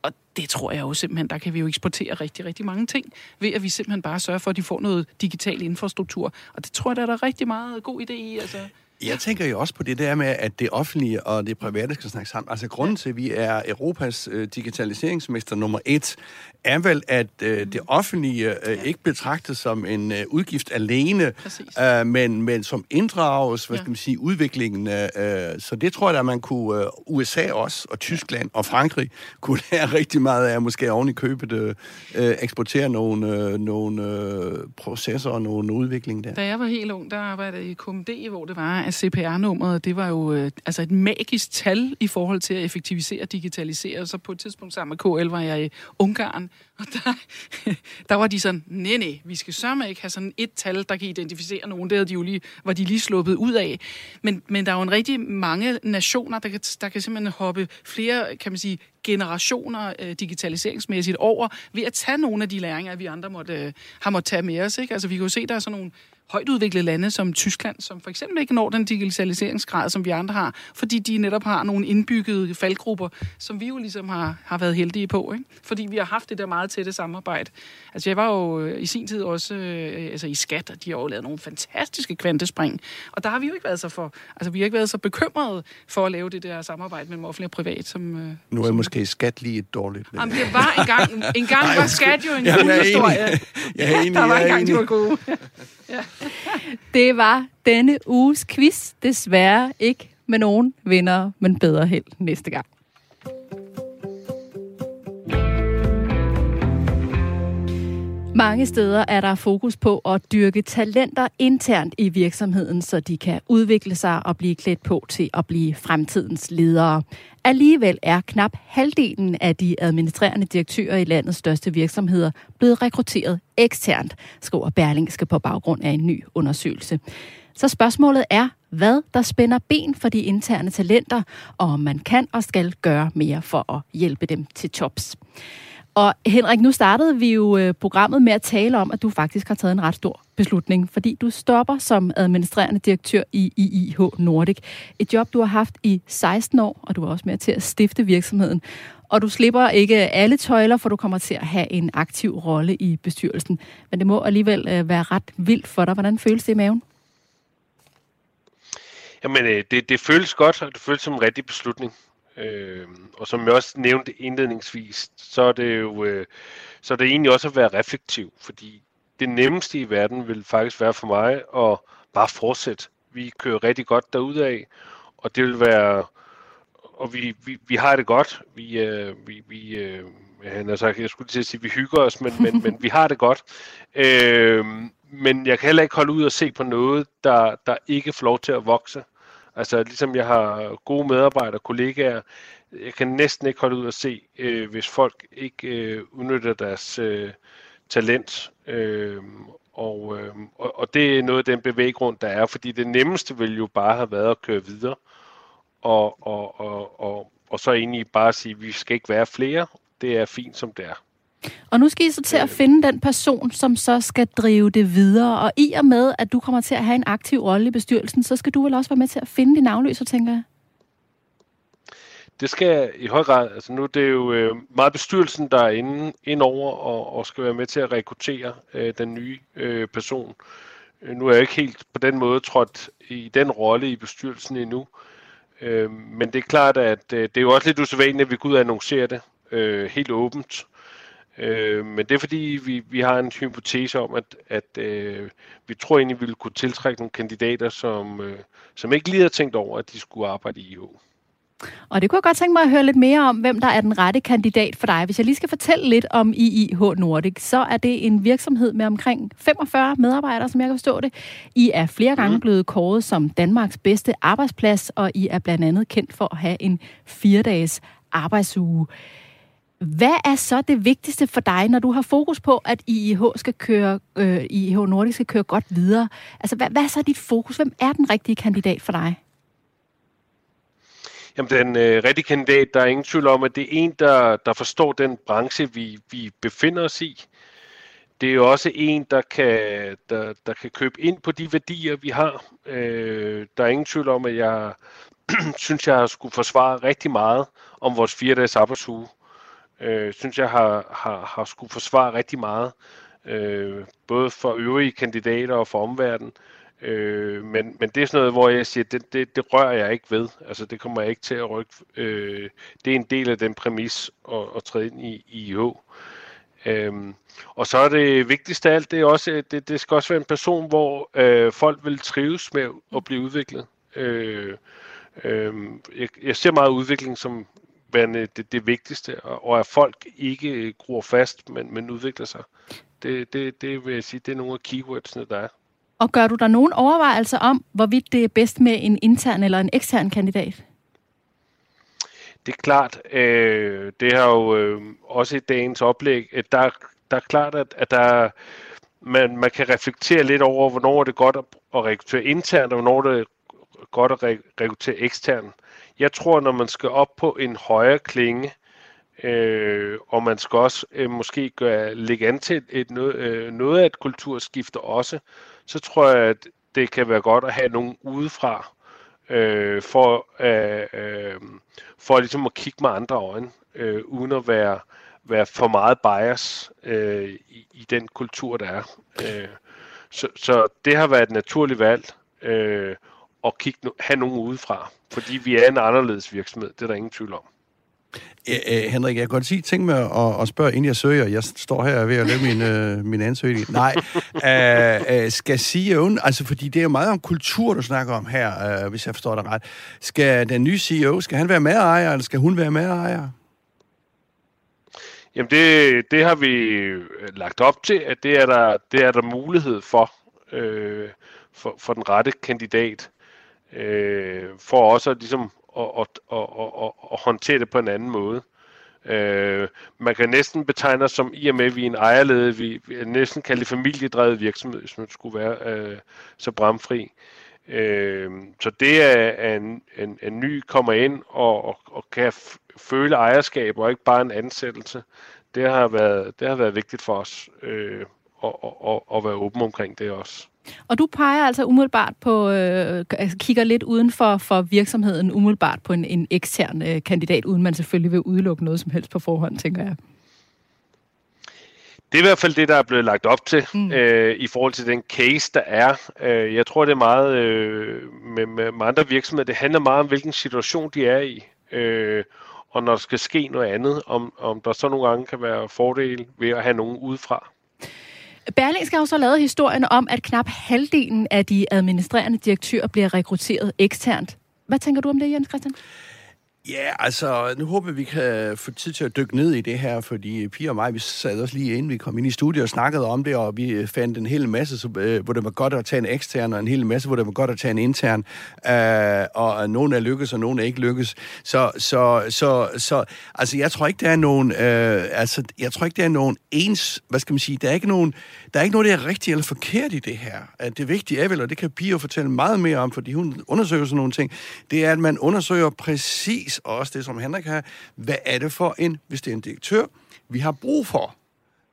Og det tror jeg jo simpelthen, der kan vi jo eksportere rigtig, rigtig mange ting, ved at vi simpelthen bare sørger for, at de får noget digital infrastruktur. Og det tror jeg, der er der rigtig meget god idé i. Altså. Jeg tænker jo også på det der med, at det offentlige og det private skal snakke sammen. Altså grunden til, at vi er Europas øh, digitaliseringsmester nummer et, er vel, at øh, det offentlige øh, ikke betragtes som en øh, udgift alene, øh, men, men som inddrages, hvad skal man sige, udviklingen. Øh, så det tror jeg, at man kunne, øh, USA også, og Tyskland og Frankrig, [laughs] kunne lære rigtig meget af, måske oven i købet øh, øh, eksportere nogle, øh, nogle øh, processer og nogle udvikling der. Da jeg var helt ung, der arbejdede jeg i KMD, hvor det var, at CPR-nummeret, det var jo øh, altså et magisk tal i forhold til at effektivisere og digitalisere. Så på et tidspunkt sammen med KL var jeg i Ungarn, og der, [laughs] der var de sådan, nej, nej, vi skal sørme ikke have sådan et tal, der kan identificere nogen. Det de jo lige, var de lige sluppet ud af. Men, men der er jo en rigtig mange nationer, der kan, der kan simpelthen hoppe flere, kan man sige, generationer øh, digitaliseringsmæssigt over, ved at tage nogle af de læringer, vi andre måtte, øh, har måttet tage med os. Ikke? Altså, vi kan jo se, der er sådan nogle højt udviklede lande som Tyskland, som for eksempel ikke når den digitaliseringsgrad, som vi andre har, fordi de netop har nogle indbyggede faldgrupper, som vi jo ligesom har, har været heldige på, ikke? fordi vi har haft det der meget tætte samarbejde. Altså jeg var jo øh, i sin tid også øh, altså i skat, og de har jo lavet nogle fantastiske kvantespring, og der har vi jo ikke været så for, altså vi har ikke været så bekymrede for at lave det der samarbejde mellem offentlig og privat. Som, øh, nu er som, måske skat lige et dårligt. Jamen det var engang, [laughs] engang var skat jo en god historie. Jeg er enig, [laughs] der var engang, de var gode. [laughs] ja. Det var denne uges quiz. Desværre ikke med nogen vinder, men bedre held næste gang. Mange steder er der fokus på at dyrke talenter internt i virksomheden, så de kan udvikle sig og blive klædt på til at blive fremtidens ledere. Alligevel er knap halvdelen af de administrerende direktører i landets største virksomheder blevet rekrutteret eksternt, skriver Berlingske på baggrund af en ny undersøgelse. Så spørgsmålet er, hvad der spænder ben for de interne talenter, og om man kan og skal gøre mere for at hjælpe dem til tops. Og Henrik, nu startede vi jo øh, programmet med at tale om, at du faktisk har taget en ret stor beslutning, fordi du stopper som administrerende direktør i IIH Nordic. Et job, du har haft i 16 år, og du er også med til at stifte virksomheden. Og du slipper ikke alle tøjler, for du kommer til at have en aktiv rolle i bestyrelsen. Men det må alligevel øh, være ret vildt for dig. Hvordan føles det i maven? Jamen, øh, det, det føles godt, og det føles som en rigtig beslutning. Øh, og som jeg også nævnte indledningsvis, så er det jo øh, så er det egentlig også at være reflektiv, fordi det nemmeste i verden vil faktisk være for mig at bare fortsætte. Vi kører rigtig godt af, og det vil være, og vi, vi, vi har det godt. Vi, øh, vi, vi øh, han har sagt, jeg skulle til at sige, at vi hygger os, men, men, men vi har det godt. Øh, men jeg kan heller ikke holde ud og se på noget, der, der ikke får lov til at vokse. Altså ligesom jeg har gode medarbejdere, kollegaer, jeg kan næsten ikke holde ud at se, øh, hvis folk ikke øh, udnytter deres øh, talent. Øh, og, øh, og, og det er noget af den bevæggrund, der er, fordi det nemmeste ville jo bare have været at køre videre, og, og, og, og, og så egentlig bare sige, at vi skal ikke være flere, det er fint som det er. Og nu skal I så til at finde den person, som så skal drive det videre. Og i og med, at du kommer til at have en aktiv rolle i bestyrelsen, så skal du vel også være med til at finde din afløser, tænker jeg? Det skal i høj grad. Altså nu det er jo øh, meget bestyrelsen, der er inde, ind over og, og skal være med til at rekruttere øh, den nye øh, person. Øh, nu er jeg ikke helt på den måde trådt i den rolle i bestyrelsen endnu. Øh, men det er klart, at øh, det er jo også lidt usædvanligt, at vi går ud og annoncerer det øh, helt åbent. Øh, men det er fordi, vi, vi har en hypotese om, at, at øh, vi tror egentlig, vi ville kunne tiltrække nogle kandidater, som, øh, som ikke lige havde tænkt over, at de skulle arbejde i IO. Og det kunne jeg godt tænke mig at høre lidt mere om, hvem der er den rette kandidat for dig. Hvis jeg lige skal fortælle lidt om IIH Nordic, så er det en virksomhed med omkring 45 medarbejdere, som jeg kan forstå det. I er flere gange mhm. blevet kåret som Danmarks bedste arbejdsplads, og I er blandt andet kendt for at have en fire-dages arbejdsuge. Hvad er så det vigtigste for dig, når du har fokus på, at IIH skal køre, øh, IIH Nordisk skal køre godt videre? Altså, hvad, hvad er så dit fokus? Hvem er den rigtige kandidat for dig? Jamen, den øh, rigtige kandidat, der er ingen tvivl om, at det er en, der, der forstår den branche, vi, vi befinder os i. det er jo også en, der kan, der, der kan købe ind på de værdier, vi har. Øh, der er ingen tvivl om, at jeg [clears throat] synes, jeg har skulle forsvare rigtig meget om vores fire dages arbejdsuge. Øh, synes, jeg har, har, har skulle forsvare rigtig meget, øh, både for øvrige kandidater og for omverdenen. Øh, men, men det er sådan noget, hvor jeg siger, det, det, det rører jeg ikke ved. Altså, det kommer jeg ikke til at rykke. Øh, det er en del af den præmis at, at træde ind i, i IH. Øhm, og så er det vigtigste af alt, det, er også, det, det skal også være en person, hvor øh, folk vil trives med at blive udviklet. Øh, øh, jeg, jeg ser meget udvikling som værende det, det vigtigste, og, og at folk ikke gror fast, men, men udvikler sig. Det, det, det vil jeg sige, det er nogle af keywordsene, der er. Og gør du der nogen overvejelser om, hvorvidt det er bedst med en intern eller en ekstern kandidat? Det er klart, øh, det har jo øh, også i dagens oplæg, at der, der er klart, at, at der, man, man kan reflektere lidt over, hvornår er det godt at, at rekruttere internt, og hvornår er det godt at rekruttere ekstern. Jeg tror, når man skal op på en højere klinge, øh, og man skal også øh, måske gøre, lægge an til et, et, noget, øh, noget af et kulturskifte også, så tror jeg, at det kan være godt at have nogen udefra, øh, for, øh, øh, for ligesom at kigge med andre øjne, øh, uden at være, være for meget bias øh, i, i den kultur, der er. Øh, så, så det har været et naturligt valg øh, at kigge, have nogen udefra, fordi vi er en anderledes virksomhed, det er der ingen tvivl om. Æ, Henrik, jeg kan godt sige, tænk mig at, at spørge, inden jeg søger. Jeg står her ved at lave min, øh, min ansøgning. Nej, æ, [laughs] skal CEO'en, altså fordi det er jo meget om kultur, du snakker om her, øh, hvis jeg forstår dig ret. Skal den nye CEO, skal han være medejer, eller skal hun være medejer? Jamen det, det har vi lagt op til, at det er der, det er der mulighed for, øh, for, for den rette kandidat, øh, for også at ligesom og, og, og, og, og håndtere det på en anden måde. Øh, man kan næsten betegne os som, i og med at vi er en ejerlede, vi, vi er næsten kalde familiedrevet virksomhed, hvis man skulle være øh, så bramfri. Øh, så det er en, en, en ny kommer ind og, og, og kan føle ejerskab og ikke bare en ansættelse. Det har været, det har været vigtigt for os øh, at, at, at være åben omkring det også. Og du peger altså umiddelbart på, øh, altså kigger lidt uden for, for virksomheden, umiddelbart på en, en ekstern øh, kandidat, uden man selvfølgelig vil udelukke noget som helst på forhånd, tænker jeg. Det er i hvert fald det, der er blevet lagt op til mm. øh, i forhold til den case, der er. Øh, jeg tror, det er meget øh, med, med, med andre virksomheder. Det handler meget om, hvilken situation de er i. Øh, og når der skal ske noget andet, om, om der så nogle gange kan være fordele ved at have nogen udefra. Berlingske har så lavet historien om, at knap halvdelen af de administrerende direktører bliver rekrutteret eksternt. Hvad tænker du om det, Jens Christian? Ja, altså, nu håber vi kan få tid til at dykke ned i det her, fordi Pia og mig, vi sad også lige inden vi kom ind i studiet og snakkede om det, og vi øh, fandt en hel masse, øh, hvor det var godt at tage en ekstern, og en hel masse, hvor det var godt at tage en intern, øh, og øh, nogen er lykkes, og nogen er ikke lykkes. Så, så, så, så altså, jeg tror ikke, der er nogen, øh, altså, jeg tror ikke, der er nogen ens, hvad skal man sige, der er ikke nogen, der er ikke noget, der er rigtigt eller forkert i det her. Øh, det vigtige er vel, og det kan Pia fortælle meget mere om, fordi hun undersøger sådan nogle ting, det er, at man undersøger præcis også det, som Henrik har. Hvad er det for en, hvis det er en direktør, vi har brug for?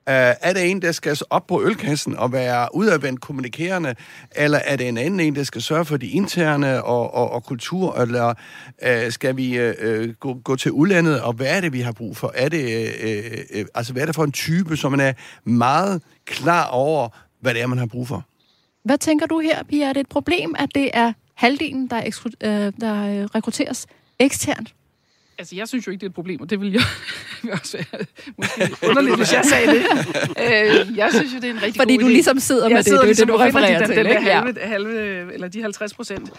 Uh, er det en, der skal op på ølkassen og være udadvendt kommunikerende, eller er det en anden en, der skal sørge for de interne og, og, og kultur, eller uh, skal vi uh, gå, gå til udlandet, og hvad er det, vi har brug for? Er det, uh, uh, altså, hvad er det for en type, som man er meget klar over, hvad det er, man har brug for? Hvad tænker du her, Pia? Er det et problem, at det er halvdelen, der, ekskru- der rekrutteres eksternt? Altså, jeg synes jo ikke, det er et problem, og det vil jeg [laughs] også være måske underligt, hvis jeg sagde det. [laughs] Øh, jeg synes jo, det er en rigtig Fordi god du idé. ligesom sidder med jeg det, sidder det er ligesom det, du refererer til. den, den ikke? der halve, halve, eller de 50 procent.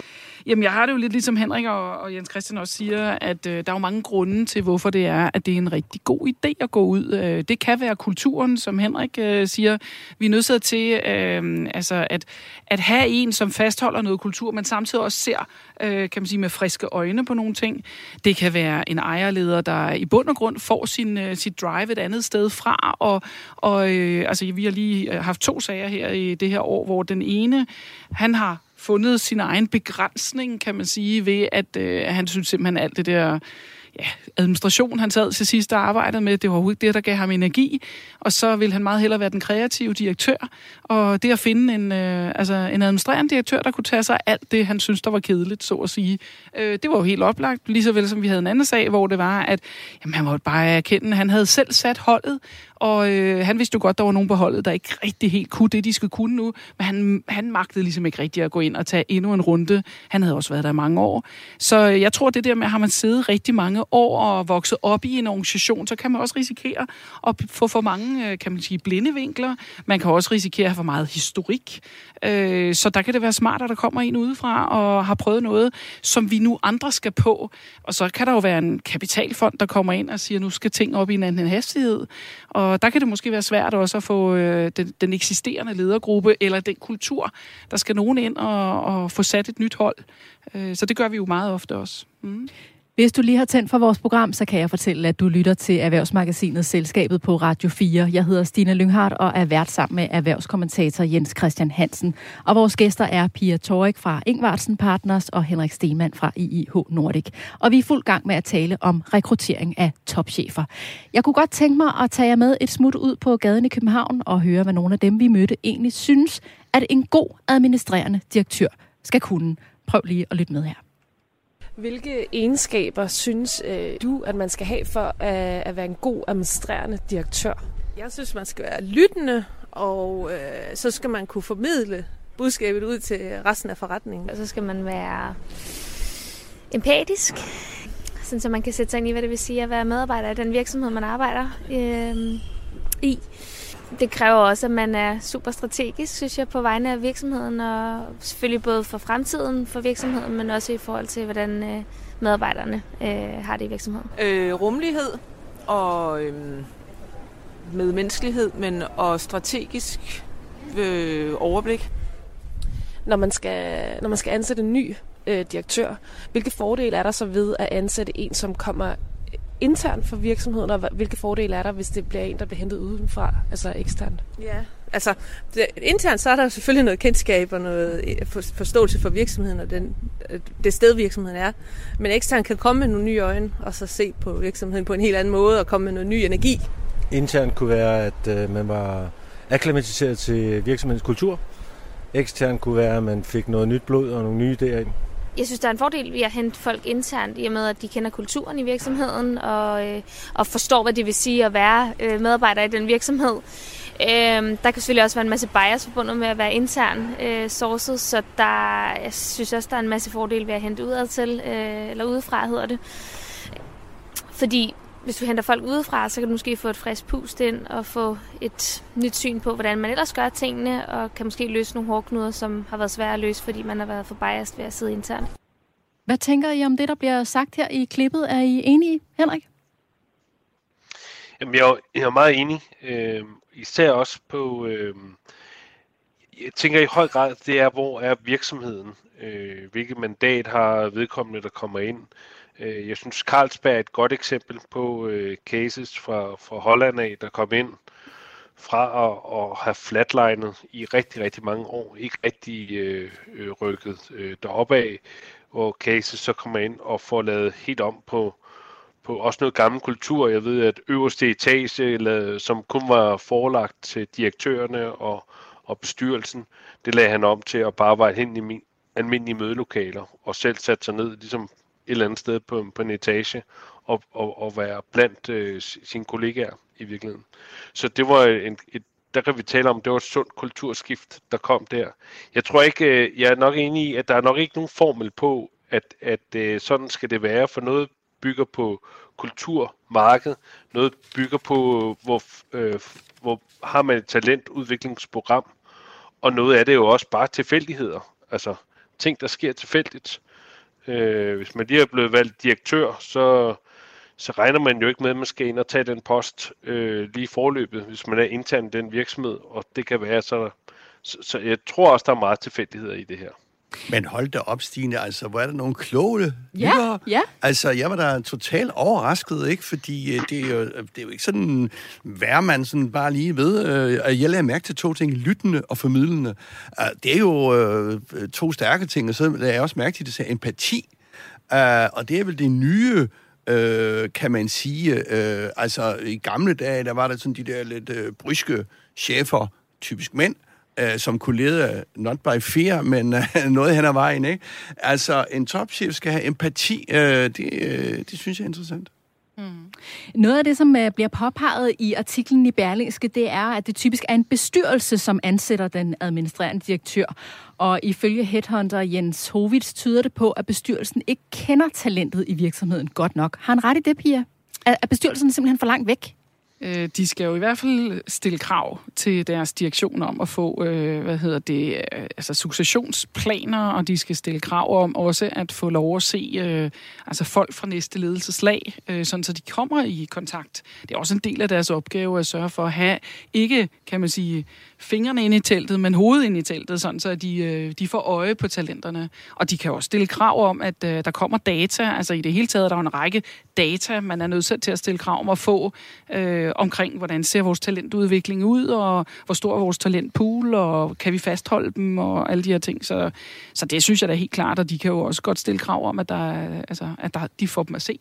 Jamen, jeg har det jo lidt ligesom Henrik og, og Jens Christian også siger, at øh, der er jo mange grunde til, hvorfor det er, at det er en rigtig god idé at gå ud. Øh, det kan være kulturen, som Henrik øh, siger. Vi er nødt til øh, altså at, at have en, som fastholder noget kultur, men samtidig også ser, øh, kan man sige, med friske øjne på nogle ting. Det kan være en ejerleder, der i bund og grund får sin, øh, sit drive et andet sted fra, og, og øh, altså, vi har lige øh, haft to sager her i det her år, hvor den ene, han har fundet sin egen begrænsning, kan man sige, ved at øh, han synes simpelthen alt det der ja, administration, han sad til sidst og arbejdede med. Det var overhovedet det, der gav ham energi. Og så ville han meget hellere være den kreative direktør. Og det at finde en, øh, altså en administrerende direktør, der kunne tage sig alt det, han synes, der var kedeligt, så at sige. Øh, det var jo helt oplagt, lige så vel som vi havde en anden sag, hvor det var, at jamen, han måtte bare erkende, at han havde selv sat holdet, og øh, han vidste jo godt, der var nogen på holdet, der ikke rigtig helt kunne det, de skulle kunne nu. Men han, han magtede ligesom ikke rigtig at gå ind og tage endnu en runde. Han havde også været der i mange år. Så øh, jeg tror, det der med, at har man siddet rigtig mange år og vokset op i en organisation, så kan man også risikere at få for mange, øh, kan man sige, blinde vinkler. Man kan også risikere at have for meget historik. Øh, så der kan det være smart, at der kommer en udefra og har prøvet noget, som vi nu andre skal på. Og så kan der jo være en kapitalfond, der kommer ind og siger, nu skal ting op i en anden hastighed. Og der kan det måske være svært også at få øh, den, den eksisterende ledergruppe eller den kultur. Der skal nogen ind og, og få sat et nyt hold. Øh, så det gør vi jo meget ofte også. Mm. Hvis du lige har tændt for vores program, så kan jeg fortælle, at du lytter til Erhvervsmagasinet Selskabet på Radio 4. Jeg hedder Stine Lynghardt og er vært sammen med erhvervskommentator Jens Christian Hansen. Og vores gæster er Pia Torik fra Ingvartsen Partners og Henrik Stemann fra IIH Nordic. Og vi er fuld gang med at tale om rekruttering af topchefer. Jeg kunne godt tænke mig at tage jer med et smut ud på gaden i København og høre, hvad nogle af dem, vi mødte, egentlig synes, at en god administrerende direktør skal kunne. Prøv lige at lytte med her. Hvilke egenskaber synes øh, du, at man skal have for at, at være en god administrerende direktør? Jeg synes, man skal være lyttende, og øh, så skal man kunne formidle budskabet ud til resten af forretningen. Og så skal man være empatisk, sådan så man kan sætte sig ind i, hvad det vil sige at være medarbejder i den virksomhed, man arbejder øh, i. Det kræver også, at man er super strategisk, synes jeg, på vegne af virksomheden, og selvfølgelig både for fremtiden for virksomheden, men også i forhold til, hvordan øh, medarbejderne øh, har det i virksomheden. Øh, rummelighed og øh, medmenneskelighed, men og strategisk øh, overblik. Når man skal, når man skal ansætte en ny øh, direktør, hvilke fordele er der så ved at ansætte en, som kommer internt for virksomheden, og hvilke fordele er der, hvis det bliver en, der bliver hentet udenfra, altså eksternt? Ja, altså det, internt så er der selvfølgelig noget kendskab og noget øh, forståelse for virksomheden og den, det sted, virksomheden er. Men eksternt kan komme med nogle nye øjne, og så se på virksomheden på en helt anden måde, og komme med noget ny energi. Internt kunne være, at øh, man var akklimatiseret til virksomhedens kultur. Eksternt kunne være, at man fik noget nyt blod og nogle nye idéer ind. Jeg synes, der er en fordel ved at hente folk internt, i og med, at de kender kulturen i virksomheden, og, øh, og forstår, hvad det vil sige at være øh, medarbejder i den virksomhed. Øh, der kan selvfølgelig også være en masse bias forbundet med at være intern øh, sourced, så der, jeg synes også, der er en masse fordel ved at hente udad til, øh, eller udefra hedder det. Fordi hvis du henter folk udefra, så kan du måske få et frisk pust ind og få et nyt syn på, hvordan man ellers gør tingene, og kan måske løse nogle hårdknuder, som har været svære at løse, fordi man har været for biased ved at sidde internt. Hvad tænker I om det, der bliver sagt her i klippet? Er I enige, Henrik? Jamen, jeg, jeg er meget enig. Øh, især også på... Øh, jeg tænker i høj grad, det er, hvor er virksomheden? Øh, hvilket mandat har vedkommende, der kommer ind? Øh, Øh, jeg synes, Carlsberg er et godt eksempel på øh, cases fra, fra Holland af, der kom ind fra at, at have flatlinet i rigtig, rigtig mange år, ikke rigtig øh, øh, rykket øh, deroppe af, hvor cases så kommer ind og får lavet helt om på, på også noget gammel kultur. Jeg ved, at øverste etage, som kun var forelagt til direktørerne og, og bestyrelsen, det lagde han om til at bare arbejde hen i min, almindelige mødelokaler og selv satte sig ned, ligesom et eller andet sted på, på en etage og, og, og være blandt øh, sine kollegaer i virkeligheden. Så det var en, et, der kan vi tale om, det var et sundt kulturskift, der kom der. Jeg tror ikke, øh, jeg er nok enig i, at der er nok ikke nogen formel på, at, at øh, sådan skal det være, for noget bygger på kulturmarked, noget bygger på, hvor, øh, hvor har man et talentudviklingsprogram, og noget af det er jo også bare tilfældigheder. Altså ting, der sker tilfældigt. Øh, hvis man lige er blevet valgt direktør, så, så regner man jo ikke med, at man skal ind og tage den post øh, lige forløbet, hvis man er intern i den virksomhed, og det kan være så, så, så jeg tror også, der er meget tilfældigheder i det her. Men hold da op, Stine, altså, hvor er der nogle kloge ja, lyttere? Ja. Altså, jeg var da totalt overrasket, ikke? Fordi øh, det, er jo, det er jo ikke sådan, hvad man sådan bare lige ved. Øh, jeg lader mærke til to ting, lyttende og formidlende. Uh, det er jo øh, to stærke ting, og så lader jeg også mærke til, det siger empati. Uh, og det er vel det nye øh, kan man sige. Øh, altså, i gamle dage, der var der sådan de der lidt øh, bryske chefer, typisk mænd, øh, Øh, som kunne lede øh, not by fear, men øh, [laughs] noget hen ad vejen, ikke? Altså, en topchef skal have empati. Øh, det, øh, det synes jeg er interessant. Mm. Noget af det, som uh, bliver påpeget i artiklen i Berlingske, det er, at det typisk er en bestyrelse, som ansætter den administrerende direktør. Og ifølge headhunter Jens Hovits tyder det på, at bestyrelsen ikke kender talentet i virksomheden godt nok. Har han ret i det, Pia? Er bestyrelsen simpelthen for langt væk? Øh, De skal jo i hvert fald stille krav til deres direktion om at få, øh, hvad hedder det, øh, altså successionsplaner, og de skal stille krav om også at få lov at se øh, altså folk fra næste ledelseslag, øh, sådan så de kommer i kontakt. Det er også en del af deres opgave at sørge for at have, ikke kan man sige, fingrene ind i teltet, men hovedet ind i teltet, sådan så de, øh, de får øje på talenterne. Og de kan også stille krav om, at øh, der kommer data, altså i det hele taget der er en række data, man er nødt til at stille krav om at få øh, omkring, hvordan ser vores talentudvikling ud, og hvor stor er vores talentpool, og kan vi fastholde dem, og alle de her ting. Så, så det synes jeg da helt klart, og de kan jo også godt stille krav om, at, der, er- altså, at der, de får dem at se.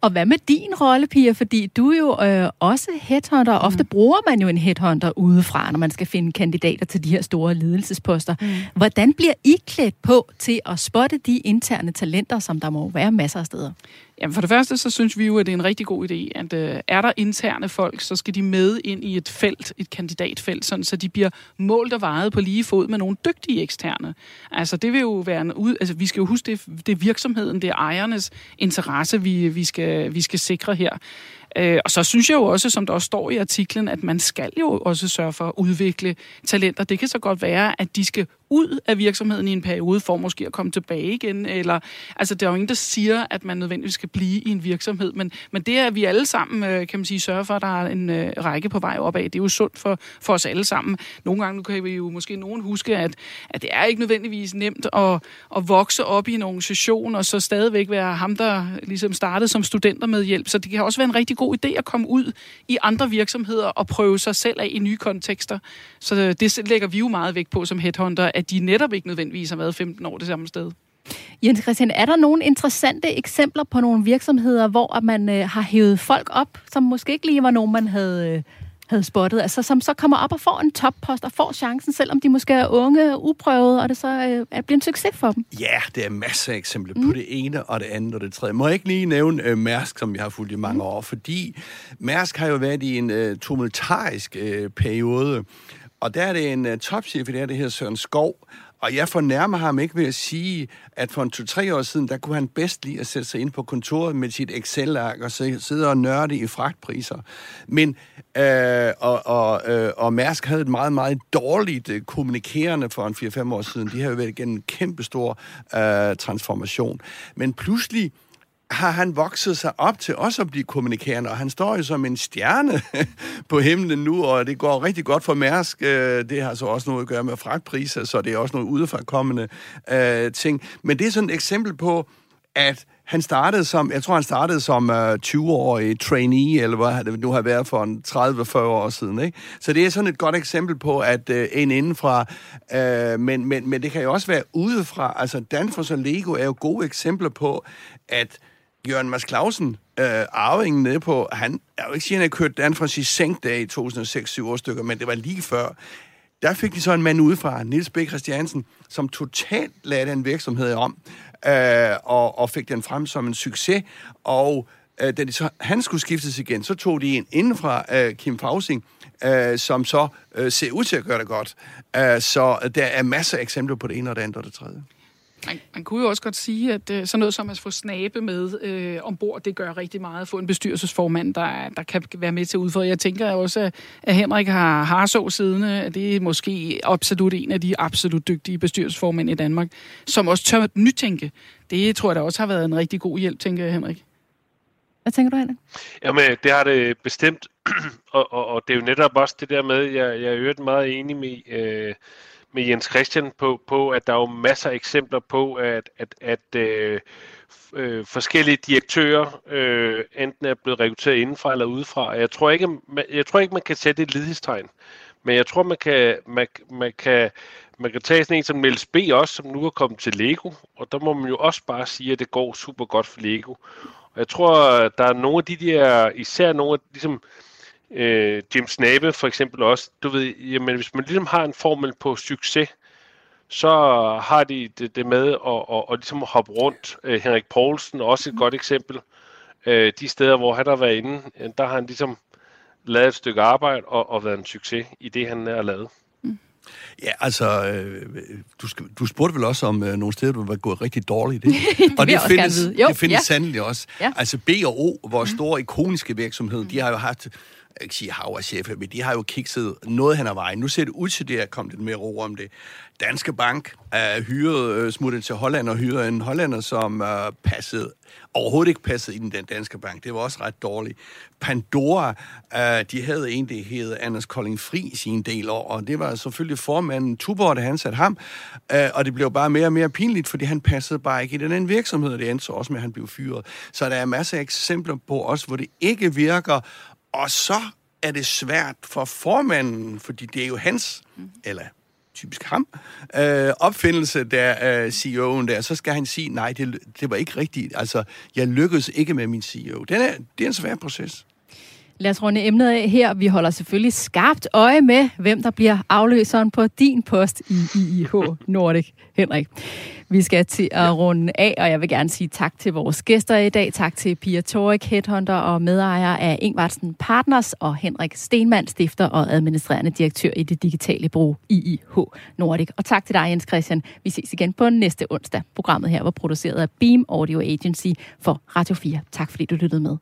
Og hvad med din rolle, Pia? Fordi du er jo øh, også headhunter. Ofte bruger man jo en headhunter udefra, når man skal finde kandidater til de her store ledelsesposter. Mm. Hvordan bliver I klædt på til at spotte de interne talenter, som der må være masser af steder? Jamen for det første, så synes vi jo, at det er en rigtig god idé, at øh, er der interne folk, så skal de med ind i et felt, et kandidatfelt, sådan, så de bliver målt og vejet på lige fod med nogle dygtige eksterne. Altså det vil jo være en ud, altså vi skal jo huske, det, det er virksomheden, det er ejernes interesse, vi, vi, skal, vi skal sikre her. Øh, og så synes jeg jo også, som der også står i artiklen, at man skal jo også sørge for at udvikle talenter. Det kan så godt være, at de skal ud af virksomheden i en periode for måske at komme tilbage igen. Eller, altså, der er jo ingen, der siger, at man nødvendigvis skal blive i en virksomhed. Men, men det er, at vi alle sammen, øh, kan man sige, sørger for, at der er en øh, række på vej opad. Det er jo sundt for, for os alle sammen. Nogle gange nu kan vi jo måske nogen huske, at, at det er ikke nødvendigvis nemt at, at vokse op i en organisation, og så stadigvæk være ham, der ligesom startede som studenter med hjælp. Så det kan også være en rigtig god idé at komme ud i andre virksomheder og prøve sig selv af i nye kontekster. Så øh, det lægger vi jo meget vægt på som headhunter, at de netop ikke nødvendigvis har været 15 år det samme sted. Jens Christian, er der nogle interessante eksempler på nogle virksomheder, hvor at man øh, har hævet folk op, som måske ikke lige var nogen, man havde, øh, havde spottet, altså som så kommer op og får en toppost og får chancen, selvom de måske er unge, uprøvede, og det så øh, er- bliver en succes for dem? Ja, det er masser af eksempler mm. på det ene og det andet og det tredje. Må jeg ikke lige nævne øh, Mærsk, som vi har fulgt i mange år, fordi Mærsk har jo været i en øh, tumultarisk øh, periode, og der er det en øh, topchef i det her, det hedder Søren Skov, og jeg fornærmer ham ikke ved at sige, at for en to-tre år siden, der kunne han bedst lide at sætte sig ind på kontoret med sit Excel-ark og sidde og nørde i fragtpriser. Men, øh, og, og, øh, og Mærsk havde et meget, meget dårligt øh, kommunikerende for en 4-5 år siden. De har jo været igennem en kæmpe stor øh, transformation. Men pludselig har han vokset sig op til også at blive kommunikerende, og han står jo som en stjerne [laughs] på himlen nu, og det går rigtig godt for Mærsk. Øh, det har så også noget at gøre med fragtpriser, så det er også noget udefrakommende øh, ting. Men det er sådan et eksempel på, at han startede som, jeg tror han startede som øh, 20-årig trainee, eller hvad det nu har været for en 30-40 år siden. Ikke? Så det er sådan et godt eksempel på, at øh, en indenfra, øh, men, men, men det kan jo også være udefra. Altså Danfoss og Lego er jo gode eksempler på, at Jørgen Mads Clausen, øh, arvingen nede på, han er jo ikke sige, at han har kørt Danfoss i sænkdag i 2006-7 stykker, men det var lige før. Der fik de så en mand udefra, Nils B. Christiansen, som totalt lagde den virksomhed om, øh, og, og fik den frem som en succes. Og øh, da de så, han skulle skiftes igen, så tog de en indenfra, øh, Kim Fausing, øh, som så øh, ser ud til at gøre det godt. Øh, så der er masser af eksempler på det ene og det andet og det tredje. Man, man kunne jo også godt sige, at øh, sådan noget som at få snabe med øh, ombord, det gør rigtig meget at få en bestyrelsesformand, der, der kan være med til at udfordre. Jeg tænker også, at, at Henrik har, har så siddende, at det er måske absolut en af de absolut dygtige bestyrelsesformænd i Danmark, som også tør nytænke. Det tror jeg da også har været en rigtig god hjælp, tænker jeg, Henrik. Hvad tænker du, Henrik? Jamen, det har det bestemt, [clears throat] og, og, og det er jo netop også det der med, jeg, jeg er øvrigt meget enig med, øh, med Jens Christian på, på, at der er jo masser af eksempler på, at, at, at øh, øh, forskellige direktører øh, enten er blevet rekrutteret indenfra eller udefra. Jeg tror ikke, man, jeg tror ikke, man kan sætte et lidestegn, men jeg tror, man kan, man, man kan, man kan tage sådan en som Niels B. også, som nu er kommet til Lego, og der må man jo også bare sige, at det går super godt for Lego. Og jeg tror, der er nogle af de der, især nogle af, ligesom øh, Jim Snape for eksempel også, du ved, jamen hvis man ligesom har en formel på succes, så har de det, det med at, at, at ligesom hoppe rundt. Øh, Henrik Poulsen også et mm. godt eksempel. Øh, de steder, hvor han har været inde, øh, der har han ligesom lavet et stykke arbejde og, og været en succes i det, han har lavet. Ja, altså, øh, du, skal, du spurgte vel også om øh, nogle steder, du var gået rigtig dårligt. Ikke? [laughs] det og det findes, jo, det findes ja. sandelig også. Ja. Altså B og O, vores store ikoniske virksomhed, de har jo haft jeg vil ikke sige hav og chef, men de har jo kikset noget hen ad vejen. Nu ser det ud til det, at kom lidt mere ro om det. Danske Bank er hyret, øh, smuttet til Holland og hyret en hollander, som øh, passede, overhovedet ikke passede i den danske bank. Det var også ret dårligt. Pandora, øh, de havde en, det hed Anders Kolding Fri sin del år, og det var selvfølgelig formanden Tuborg, der han satte ham, øh, og det blev bare mere og mere pinligt, fordi han passede bare ikke i den anden virksomhed, og det endte så også med, at han blev fyret. Så der er masser af eksempler på også, hvor det ikke virker, og så er det svært for formanden, fordi det er jo hans, mm. eller typisk ham, øh, opfindelse der øh, CEO'en der, så skal han sige, nej, det, det var ikke rigtigt. Altså, jeg lykkedes ikke med min CEO. Den er, det er en svær proces. Lad os runde emnet af her. Vi holder selvfølgelig skarpt øje med, hvem der bliver afløseren på din post i IIH Nordic. Henrik, vi skal til at runde af, og jeg vil gerne sige tak til vores gæster i dag. Tak til Pia Torik, headhunter og medejer af Ingvartsen Partners, og Henrik Stenmann, stifter og administrerende direktør i det digitale bureau IIH Nordic. Og tak til dig, Jens Christian. Vi ses igen på næste onsdag. Programmet her var produceret af Beam Audio Agency for Radio 4. Tak fordi du lyttede med.